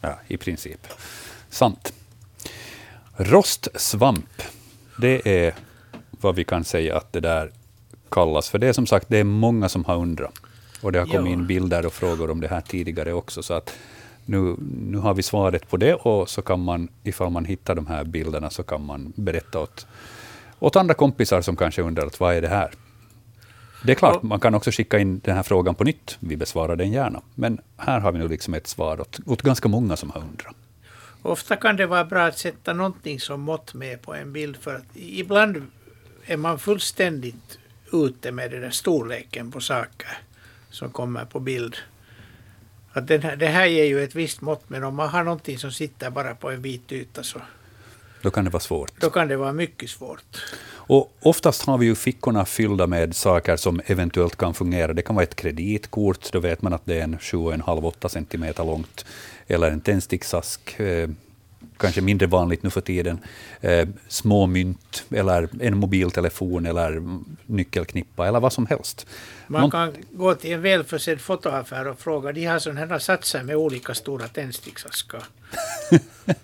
ja, i princip. Sant. Rostsvamp, det är vad vi kan säga att det där kallas. För det är som sagt, det är många som har undrat. Och det har kommit
Ja.
in bilder och frågor om det här tidigare också. Så att nu, nu har vi svaret på det och så kan man, ifall man hittar de här bilderna, så kan man berätta åt, åt andra kompisar som kanske undrar att vad är det här? Det är klart, man kan också skicka in den här frågan på nytt. Vi besvarar den gärna. Men här har vi nu liksom ett svar åt, åt ganska många som har undrat.
Ofta kan det vara bra att sätta någonting som mått med på en bild för att ibland är man fullständigt ute med den där storleken på saker som kommer på bild. Att den här, det här ger ju ett visst mått men om man har någonting som sitter bara på en vit yta så
Då kan det vara svårt.
då kan det vara mycket svårt.
Och oftast har vi ju fickorna fyllda med saker som eventuellt kan fungera. Det kan vara ett kreditkort, då vet man att det är en 7,5-8 centimeter långt. Eller en tändsticksask, eh, kanske mindre vanligt nu för tiden. Eh, små mynt, eller en mobiltelefon, eller nyckelknippa, eller vad som helst.
Man
Någon-
kan gå till en välförsedd fotoaffär och fråga. De har sådana här satser med olika stora tändsticksaskar.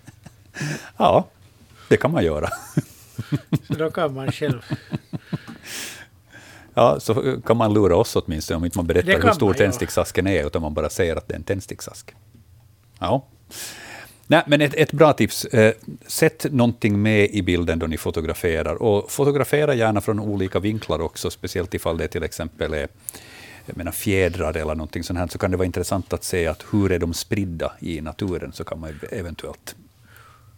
Ja, det kan man göra.
Så då kan man själv.
Ja, så kan man lura oss åtminstone om inte man berättar hur stor
man, ja.
tändsticksasken är, utan man bara säger att det är en tändsticksask. Ja. Nej, men ett, ett bra tips. Eh, sätt någonting med i bilden då ni fotograferar. Och fotografera gärna från olika vinklar också, speciellt ifall det till exempel är jag menar, fjädrar eller någonting sånt här, så kan det vara intressant att se att hur är de spridda i naturen, så kan man eventuellt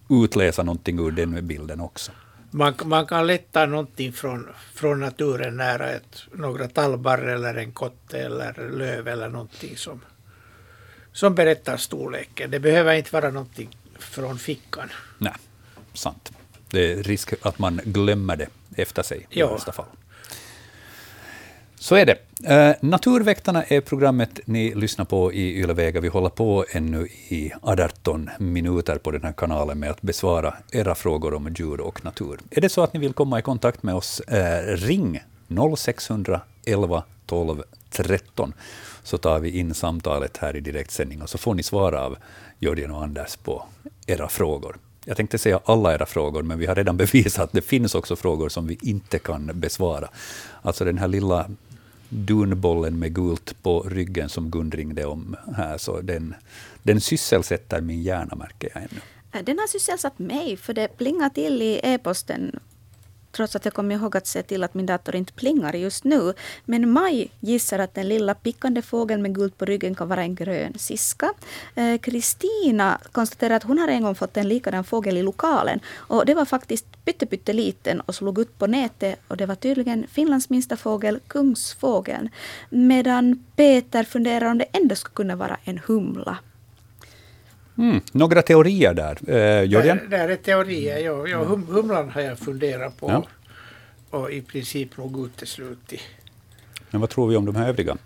utläsa någonting ur den bilden också.
Man, man kan lätt ta någonting från, från naturen nära ett, några talbar eller en kotte eller löv eller någonting som, som berättar storleken. Det behöver inte vara någonting från fickan.
Nej, sant. Det är risk att man glömmer det efter sig i
Ja.
värsta fall. Så är det. Eh, Naturväktarna är programmet ni lyssnar på i Ylevega. Vi håller på ännu i 18 minuter på den här kanalen med att besvara era frågor om djur och natur. Är det så att ni vill komma i kontakt med oss, eh, ring 0611 12 13 så tar vi in samtalet här i direktsändning och så får ni svara av Jörgen och Anders på era frågor. Jag tänkte säga alla era frågor, men vi har redan bevisat att det finns också frågor som vi inte kan besvara. Alltså den här lilla dunbollen med gult på ryggen som Gun ringde om här, så den, den sysselsätter min hjärna, märker jag ännu.
Äh, den har sysselsatt mig, för det plingar till i e-posten trots att jag kommer ihåg att se till att min dator inte plingar just nu. Men Maj gissar att den lilla pickande fågeln med gult på ryggen kan vara en grön siska. Eh, Kristina konstaterar att hon har en gång fått en likadan fågel i lokalen. Och det var faktiskt pytteliten och slog ut på nätet. Och det var tydligen Finlands minsta fågel, kungsfågeln. Medan Peter funderar om det ändå skulle kunna vara en humla.
Mm, några teorier där. Eh, Jörgen?
Där, där är teorier. Ja, ja, hum, humlan har jag funderat på.
Ja.
Och i princip nog uteslutit.
Men vad tror vi om de här övriga?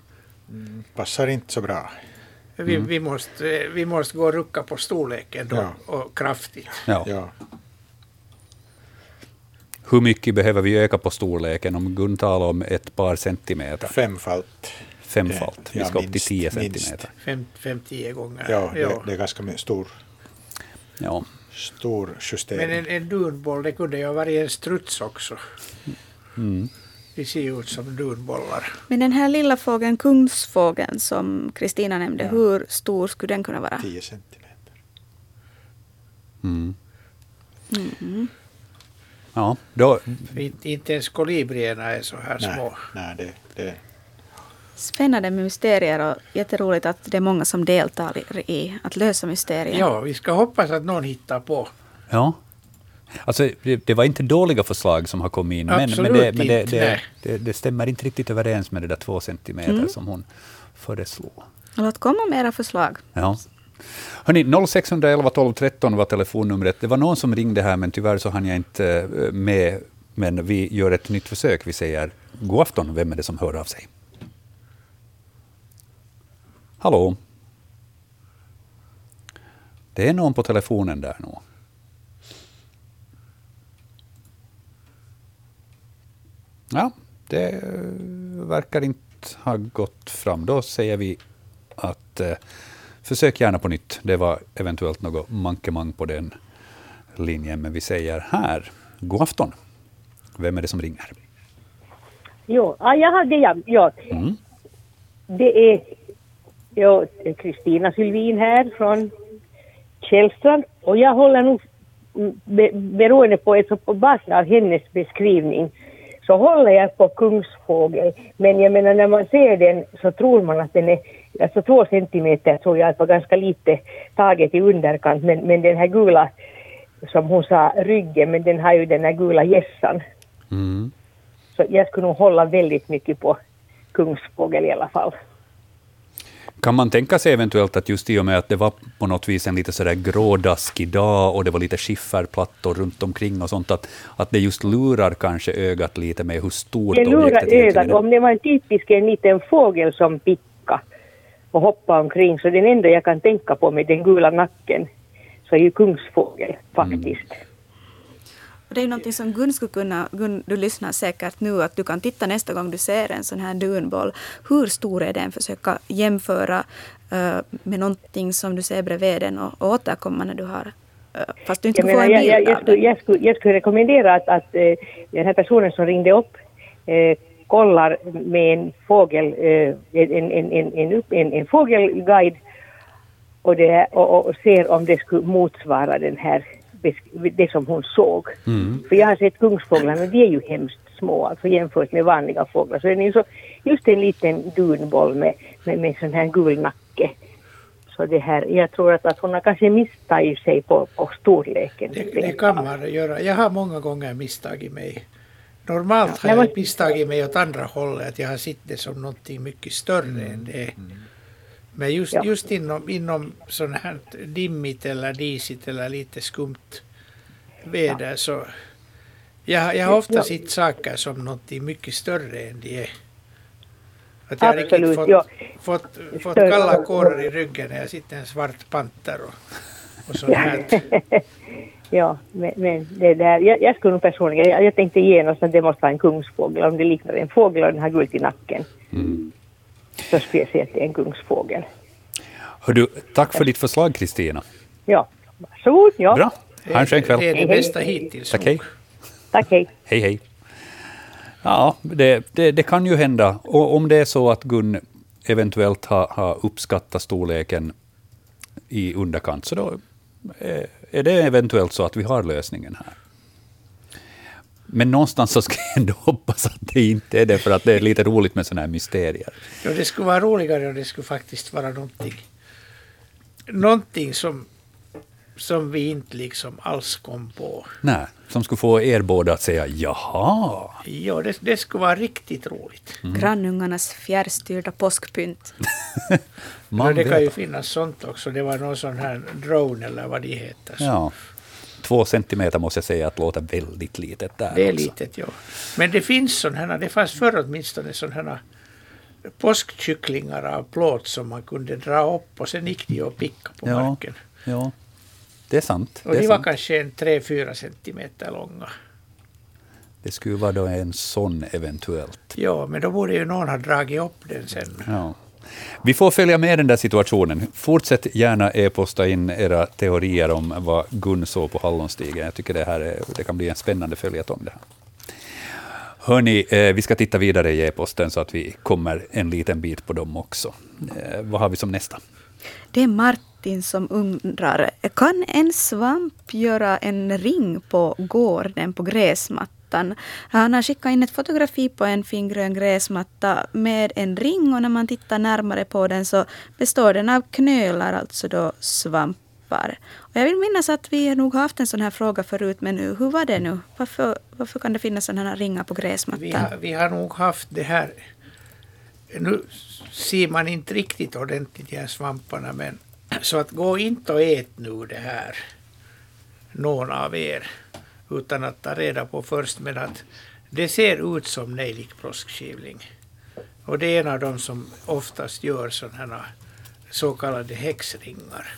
Passar inte så bra.
Vi,
Mm.
vi, måste, vi måste gå och rucka på storleken då,
Ja.
och kraftigt.
Ja.
Ja.
Hur mycket behöver vi öka på storleken? Om Gun talar om ett par centimeter,
Femfalt.
Femfalt. Vi
Ja,
ska upp till
minst,
10
minst.
centimeter.
Fem, fem tio gånger.
Ja, det, det är ganska stor,
Ja.
stor justering.
Men en, en dunboll, det kunde ju ha varit en struts också.
Mm.
De ser ju ut som dunbollar.
Men den här lilla fågeln, kungsfågeln som Kristina nämnde, hur stor skulle den kunna vara?
10 centimeter.
Mm.
Mm.
Ja, då,
Inte, inte ens kolibrierna är så här
Nej,
små.
nej det, det,
Spännande med mysterier och jätteroligt att det är många som deltar i, att lösa mysterier.
Ja, vi ska hoppas att någon hittar på.
ja. Alltså, det, det var inte dåliga förslag som har kommit in, men, men,
Absolut
det, men det, det, det, det stämmer inte riktigt överens med det där två centimeter
Mm.
som hon föreslog.
Låt komma med era förslag.
Ja. Hörni, 0611 12 13 var telefonnumret. Det var någon som ringde här, men tyvärr så hann jag inte eh, med. Men vi gör ett nytt försök. Vi säger god afton. Vem är det som hör av sig? Hallå? Det är någon på telefonen där nu. Ja, det verkar inte ha gått fram. Då säger vi att eh, försök gärna på nytt. Det var eventuellt något mankemang på den linjen, men vi säger här, god afton. Vem är det som ringer?
Jo, ja, jag hade jag. Ja,
Mm.
det är ja, Kristina Sylvin här från Källstrand och jag håller nog mm, be, beroende på, alltså på basen av hennes beskrivning så håller jag på kungsfågel. Men jag menar när man ser den så tror man att den är, alltså två centimeter tror jag att var ganska lite taget i underkant men, men den här gula som hon sa ryggen men den har ju den här gula gässan.
Mm.
Så jag skulle nog hålla väldigt mycket på kungsfågel i alla fall.
Kan man tänka sig eventuellt att just i och med att det var på något vis en lite sådär grådaskig dag och det var lite skifferplattor runt omkring och sånt, att, att det just lurar kanske ögat lite med hur stort
Det lurar
objektet
ögat.
är.
Om det var en typisk en liten fågel som picka och hoppa omkring så den enda jag kan tänka på med den gula nacken så är ju kungsfågel faktiskt.
Och Det är ju någonting som Gun skulle kunna, Gun, du lyssnar säkert nu, att du kan titta nästa gång du ser en sån här dunboll. Hur stor är den? Försöka jämföra eh, med någonting som du ser bredvid den och, och återkomma när du har, uh, fast du inte
Jag,
skulle få en
jag,
bild
jag, jag,
av den.
jag, skulle, jag skulle rekommendera att, att eh, den här personen som ringde upp eh, kollar med en fågel, eh, en, en, en, en, fågelguide och, det, och, och ser om det skulle motsvara den här, det som hon såg.
Mm.
För jag har sett kungsfåglarna, de är ju hemskt små alltså jämfört med vanliga fåglar. Så den är ju så, just en liten dunboll med, med, med sån här gul nacke. Så det här, jag tror att, att hon har kanske misstagit sig på, på storleken.
Det, det kan man göra. Jag har många gånger misstagit mig. Normalt
Ja,
har jag misstagit mig åt andra hållet, att jag har sett det som någonting mycket större än det är. Men just,
Ja.
just inom, inom sånt här dimmigt eller disigt eller lite skumt väder så jag, jag har ofta
Ja.
sett saker som någonting mycket större än de är. Att jag har riktigt
Absolut,
fått,
ja.
fått, fått kalla kårar i ryggen när jag sitter en svart panter och, och sånt här.
Ja, men, men det där, jag, jag skulle nog personligen, jag, jag tänkte genast att det måste vara en kungsfågel. Om det liknar en fågel och den har gult i nacken. Så det är en kungsfågel.
Hör du, tack för ditt förslag, Kristina.
Ja, varsågod. Ja.
Bra. Ha en skön kväll.
Det är det bästa hittills.
Tack, hej.
Tack, hej.
Hej, hej. Ja, det, det, det kan ju hända. Och om det är så att Gun eventuellt har, har uppskattat storleken i underkant, så då är, är det eventuellt så att vi har lösningen här. Men någonstans så ska jag ändå hoppas att det inte är det, för att det är lite roligt med sådana här mysterier.
Ja, det skulle vara roligare om det skulle faktiskt vara någonting, någonting som, som vi inte liksom alls kom på.
Nej, som skulle få er båda att säga jaha.
Ja, det, det skulle vara riktigt roligt.
Mm.
Grannungarnas fjärrstyrda påskpynt.
Ja,
Man
det kan ju finnas sånt också. Det var någon sån här drone eller vad de heter. Så
Ja. Två centimeter måste jag säga att låter väldigt litet där.
det är
också.
litet, ja. Men det finns sådana här, det fanns förr åtminstone sådana påskkycklingar av plåt som man kunde dra upp och sen gick de och picka på
Ja.
marken.
Ja, det är sant.
Och
det,
de var
sant.
kanske en 3-4 centimeter långa.
det skulle vara då en sån eventuellt.
Ja, men då borde ju någon ha dragit upp den sen.
Ja. Vi får följa med den där situationen. Fortsätt gärna e-posta in era teorier om vad Gun såg på Hallonstigen. Jag tycker det, här är, det kan bli en spännande följetong det här. Hörni, eh, vi ska titta vidare i e-posten så att vi kommer en liten bit på dem också. Eh, vad har vi som nästa?
Det är Martin som undrar, kan en svamp göra en ring på gården på gräsmattan? Han har skickat in ett fotografi på en fin grön gräsmatta med en ring och när man tittar närmare på den så består den av knölar, alltså då svampar. Och jag vill minnas att vi nog har haft en sån här fråga förut, men nu, hur var det nu? Varför, varför kan det finnas sådana här ringar på gräsmattan?
Vi har, vi har nog haft det här. Nu ser man inte riktigt ordentligt de här svamparna men så att gå inte och ät nu det här. Någon av er. Utan att ta reda på först men att det ser ut som nejlikpråskskivling. Och det är en av de som oftast gör sådana här så kallade häxringar.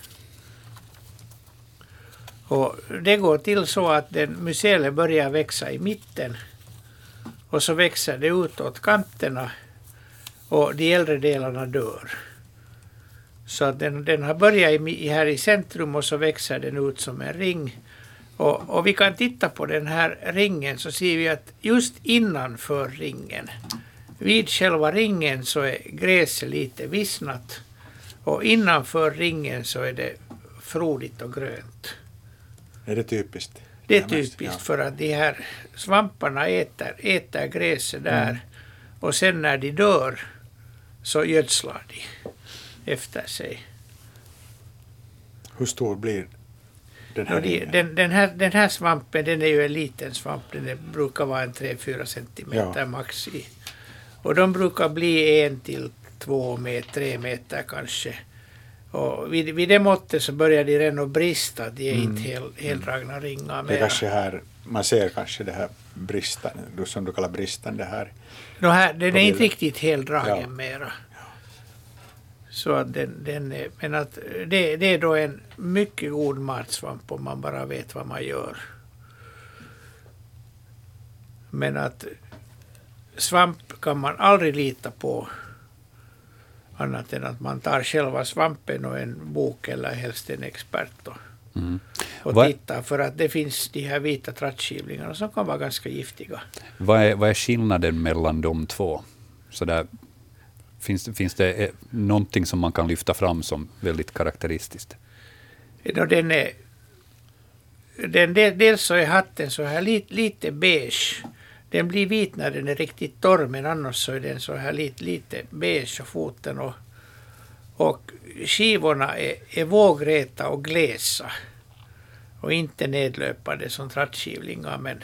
Och det går till så att den mycele börjar växa i mitten och så växer det utåt kanterna och de äldre delarna dör. Så att den, den har börjat i, här i centrum och så växer den ut som en ring. Och, och vi kan titta på den här ringen så ser vi att just innanför ringen, vid själva ringen så är gräset lite vissnat och innanför ringen så är det frodigt och grönt.
Är det typiskt?
Det är typiskt
ja.
för att de här svamparna äter, äter gräset där
Mm.
och sen när de dör så gödslar de efter sig.
Hur stor blir den här
de, den, den, här, den här svampen den är ju en liten svamp, den är, brukar vara en 3-4 centimeter
Ja.
max i. Och de brukar bli en till två med tre meter kanske. Och vid, vid det måttet så börjar de redan att brista, de är inte hel, heldragna ringar
Mm. Det är
mera.
kanske här, man ser kanske det här bristande, du som du kallar bristande här.
Här, den är inte riktigt heldragen
Ja.
mera. Så att den, den är, men att det, det är då en mycket god matsvamp om man bara vet vad man gör. Men att svamp kan man aldrig lita på annat än att man tar själva svampen och en bok eller helst en expert då,
Mm.
och tittar för att det finns de här vita trattskivlingarna som kan vara ganska giftiga.
Vad är, vad är skillnaden mellan de två? Så där, finns, finns det eh, någonting som man kan lyfta fram som väldigt karaktäristiskt?
Nå, den är, den, del- dels så är hatten så här lite, lite beige. Den blir vit när den är riktigt torr men annars så är den så här lite, lite beige och foten och, Och skivorna är, är vågräta och glesa. Och inte nedlöpande som trattskivlingar. Men,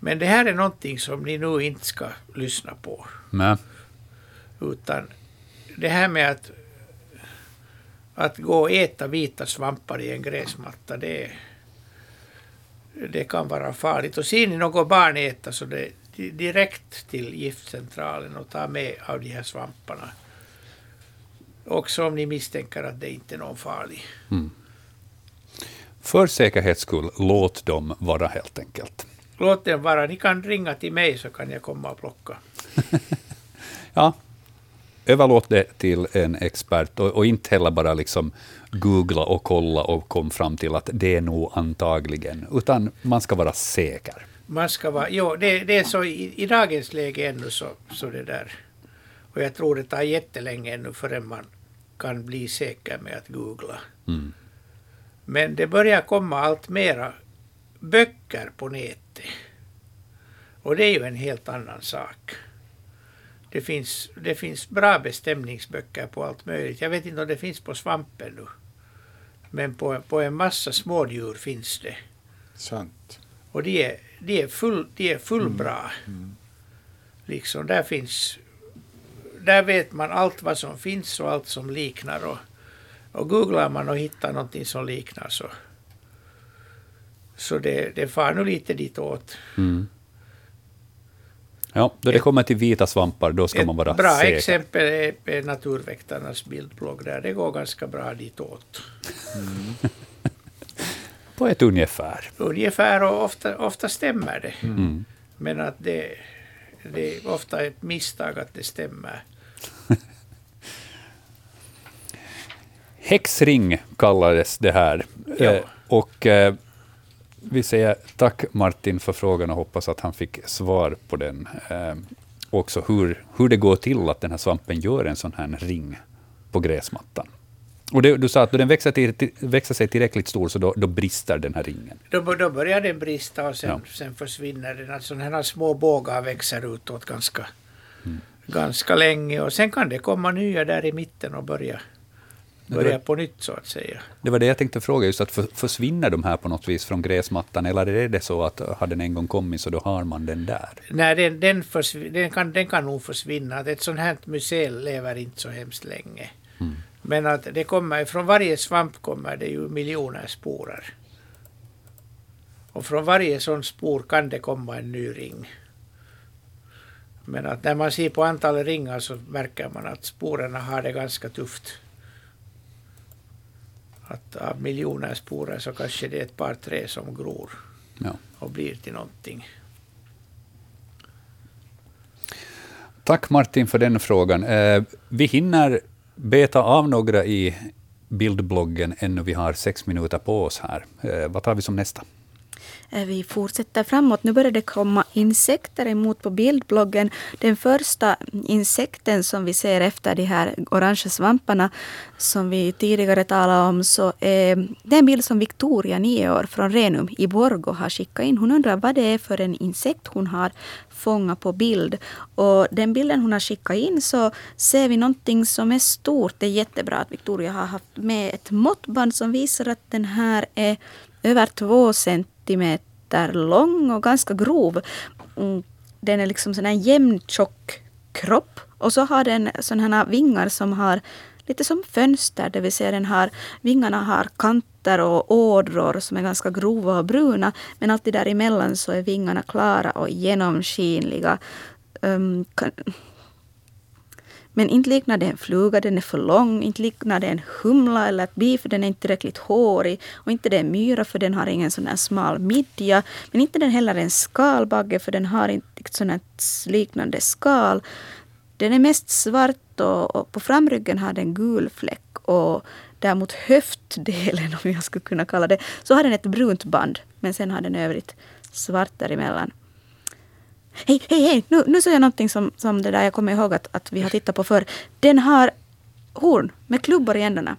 men det här är någonting som ni nu inte ska lyssna på.
Nej.
Utan det här med att, att gå och äta vita svampar i en gräsmatta, det, det kan vara farligt. Och ser ni något barn äta så det di- direkt till giftcentralen och ta med av de här svamparna. Också om ni misstänker att det inte är någon farlig.
För säkerhets skull, låt dem vara helt enkelt.
Låt den vara. Ni kan ringa till mig så kan jag komma och plocka.
Ja, överlåt det till en expert och, och inte heller bara liksom googla och kolla och kom fram till att det är nog antagligen, utan man ska vara säker.
Man ska vara, jo, det, det är så i, i dagens läge ännu så, så det där. Och jag tror det tar jättelänge ännu förrän man kan bli säker med att googla.
Mm.
Men det börjar komma allt mera böcker på nätet. Och det är ju en helt annan sak. Det finns, det finns bra bestämningsböcker på allt möjligt. Jag vet inte om det finns på svampen nu. Men på, på en massa smådjur finns det.
Sant.
Och de är, de är, full, de är fullbra. Liksom, där finns... Där vet man allt vad som finns och allt som liknar. Och, och googlar man och hittar någonting som liknar så... Så det, det far nu lite ditåt.
Mm. Ja, då det kommer till vita svampar, då ska man vara
Ett bra
säker.
exempel är, är Naturväktarnas bildblogg där. Det går ganska bra ditåt.
På ett ungefär.
Ungefär och ofta, ofta stämmer det.
Mm.
Men att det, det är ofta ett misstag att det stämmer.
Häxring kallades det här.
Ja.
Eh, och eh, vi säger tack Martin för frågan och hoppas att han fick svar på den. Eh, också hur, hur det går till att den här svampen gör en sån här ring på gräsmattan. Och det, du sa att då den växer, till, till, växer sig tillräckligt stor så då, då brister den här ringen.
Då, då börjar den brista och sen,
Ja.
sen försvinner den. Alltså sådana här små bågar växer utåt ganska, ganska länge och sen kan det komma nya där i mitten och börja, börja på nytt så att säga.
Det var det jag tänkte fråga, just att för, försvinner de här på något vis från gräsmattan, eller är det så att har den en gång kommit så då har man den där?
Nej, den, den, försv- den, kan, den kan nog försvinna. Ett sånt här museum lever inte så hemskt länge. Men att det kommer, från varje svamp kommer det ju miljoner sporer. Och från varje sån spor kan det komma en ny ring. Men att när man ser på antalet ringar så märker man att sporerna har det ganska tufft. Att av miljoner sporer så kanske det är ett par tre som gror
Ja.
och blir till någonting.
Tack Martin för den frågan. Eh, vi hinner beta av några i bildbloggen ännu vi har sex minuter på oss här. Eh, vad tar vi som nästa?
Eh, vi fortsätter framåt. Nu börjar det komma insekter emot på bildbloggen. Den första insekten som vi ser efter de här orangea svamparna som vi tidigare talade om så är det är en bild som Victoria, nio år, från Renum i Borgo har skickat in. Hon undrar vad det är för en insekt hon har fångat på bild. Och den bilden hon har skickat in så ser vi någonting som är stort. Det är jättebra att Victoria har haft med ett måttband som visar att den här är över två centimeter lång och ganska grov. Mm, den är liksom sån här jämn, tjock kropp. Och så har den sådana här vingar som har lite som fönster, det vill säga den har, vingarna har kanter och ådror som är ganska grova och bruna. Men alltid däremellan så är vingarna klara och genomskinliga. Um, kan, men inte liknar det en fluga, den är för lång. Inte liknar det en humla eller ett bi, för den är inte tillräckligt hårig. Och inte det en myra, för den har ingen sån här smal midja. Men inte den heller en skalbagge, för den har inte ett här liknande skal. Den är mest svart och, och på framryggen har den gul fläck. Och där mot höftdelen, om jag skulle kunna kalla det, så har den ett brunt band. Men sen har den övrigt svart däremellan. Hej, hej, hej! Nu, nu såg jag någonting som, som det där jag kommer ihåg att, att vi har tittat på förr. Den har horn med klubbor i ändarna.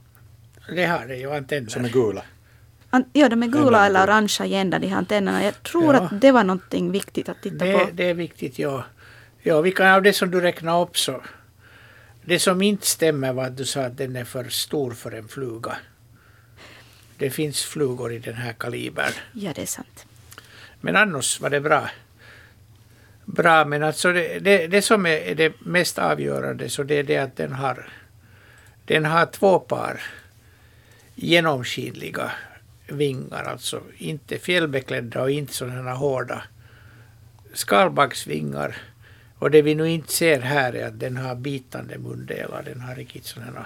Det har det ju, antenner.
Som är gula.
An, ja, de är gula eller orangea i ändarna, de här antennerna. Jag tror
Ja.
att det var någonting viktigt att titta
Det,
på.
det är viktigt, ja. Ja, vi kan av det som du räknar upp så. det som inte stämmer var att du sa att den är för stor för en fluga. Det finns flugor i den här kalibern.
Ja, det är sant.
Men annars var det bra. Bra, men alltså det, det, det som är det mest avgörande så det är det att den har, den har två par genomskinliga vingar, alltså inte fjällbeklädda och inte sådana hårda skalbaggsvingar. Och det vi nu inte ser här är att den har bitande mundelar, den har riktigt sådana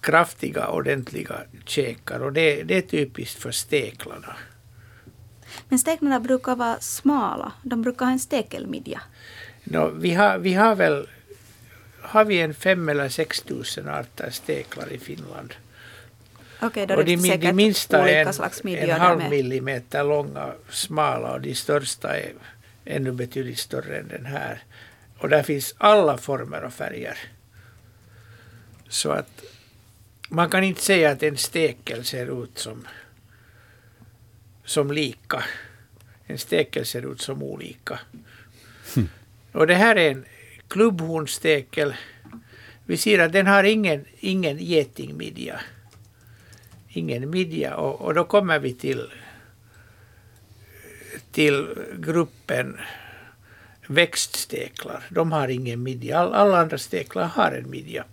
kraftiga, ordentliga käkar och det, det är typiskt för steklarna.
Men steklarna brukar vara smala. De brukar ha en stekelmidja.
No, vi, har, vi har väl har vi en fem eller sex tusen arter steklar i Finland.
Okej, då
och
är
de,
det
de minsta är en, en halv millimeter långa, smala och de största är ännu betydligt större än den här. Och där finns alla former och färger. Så att man kan inte säga att en stekel ser ut som, som lika. En stekel ser ut som olika. Och det här är en klubbhornstekel. Vi ser att den har ingen, ingen getingmidja. Ingen midja. Och, och då kommer vi till, till gruppen växtsteklar. De har ingen midja. All, alla andra steklar har en midja.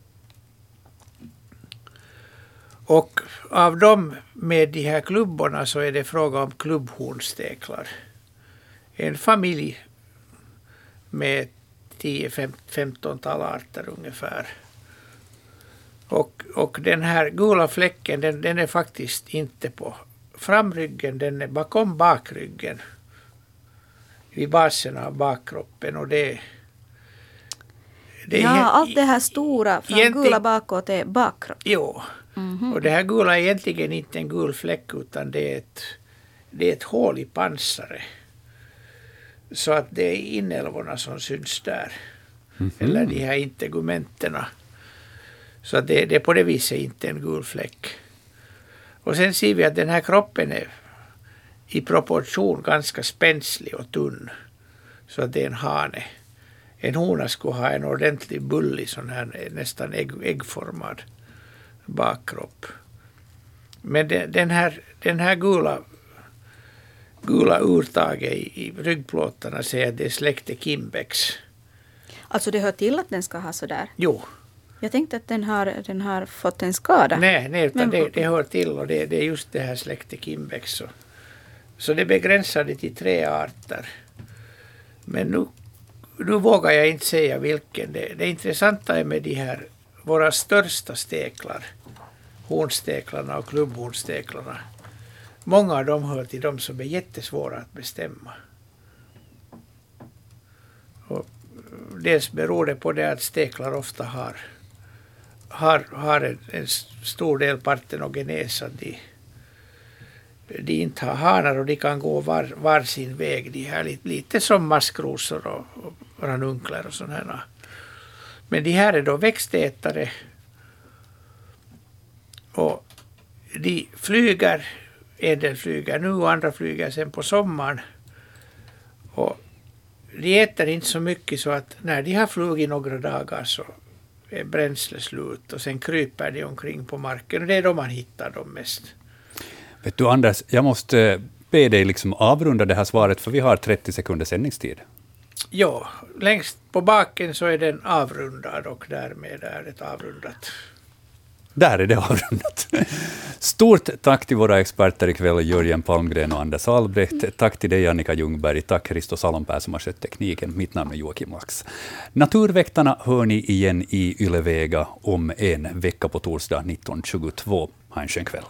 Och av dem med de här klubborna så är det fråga om klubbhornsteklar. En familj med 10-15-tal arter ungefär. Och, och den här gula fläcken den, den är faktiskt inte på framryggen, den är bakom bakryggen. Vid basen av bakkroppen och det, det
Ja,
egent-
allt det här stora från gula bakåt är bakkropp.
Jo.
Mhm.
Och det här gula är egentligen inte en gul fläck utan det är ett, det är ett hål i pansaret. Så att det är inälvorna som syns där. Eller de här integumenterna. Så att det, det är på det viset inte en gul fläck. Och sen ser vi att den här kroppen är i proportion ganska spänslig och tunn. Så att det är en hane. En hona skulle ha en ordentlig bullig sån här nästan ägg, äggformad bakkropp. Men den, den, här, den här gula, gula urtaget i, i ryggplåtarna säger att det är släktet Kimbex.
Alltså det hör till att den ska ha sådär.
Jo,
Jag tänkte att den har, den har fått en skada.
nej, nej utan
Men-
det, det hör till och det, det är just det här släktet Kimbex. Så, så det begränsar det till tre arter. Men nu, nu vågar jag inte säga vilken. Det, det intressanta är med de här våra största steklar, hornsteklarna och klubbhornsteklarna. Många av dem hör till de som är jättesvåra att bestämma. Och dels beror det på det att steklar ofta har, har, har en, en stor del partenogenes. De, de inte har hanar och de kan gå var, var sin väg. De här lite, lite som maskrosor och, och ranunkler och sådana. Men de här är då växtätare. Och de flyger, en del flyger nu och andra flyger sen på sommaren. Och de äter inte så mycket så att när de har flugit några dagar så är bränslet slut och sen kryper de omkring på marken och det är då man hittar dem mest.
Vet du, Anders, jag måste eh, be dig liksom avrunda det här svaret, för vi har 30 sekunders sändningstid.
Ja, längst på baken så är den avrundad och därmed är det avrundat.
Där är det avrundat. Stort tack till våra experter ikväll, Jörgen Palmgren och Anders Albrecht. Tack till dig, Annika Ljungberg. Tack, Christos Salonpää, som har skött tekniken. Mitt namn är Joakim Lax. Naturväktarna hör ni igen i Ylevega om en vecka på torsdag 19.22. Ha en skön kväll.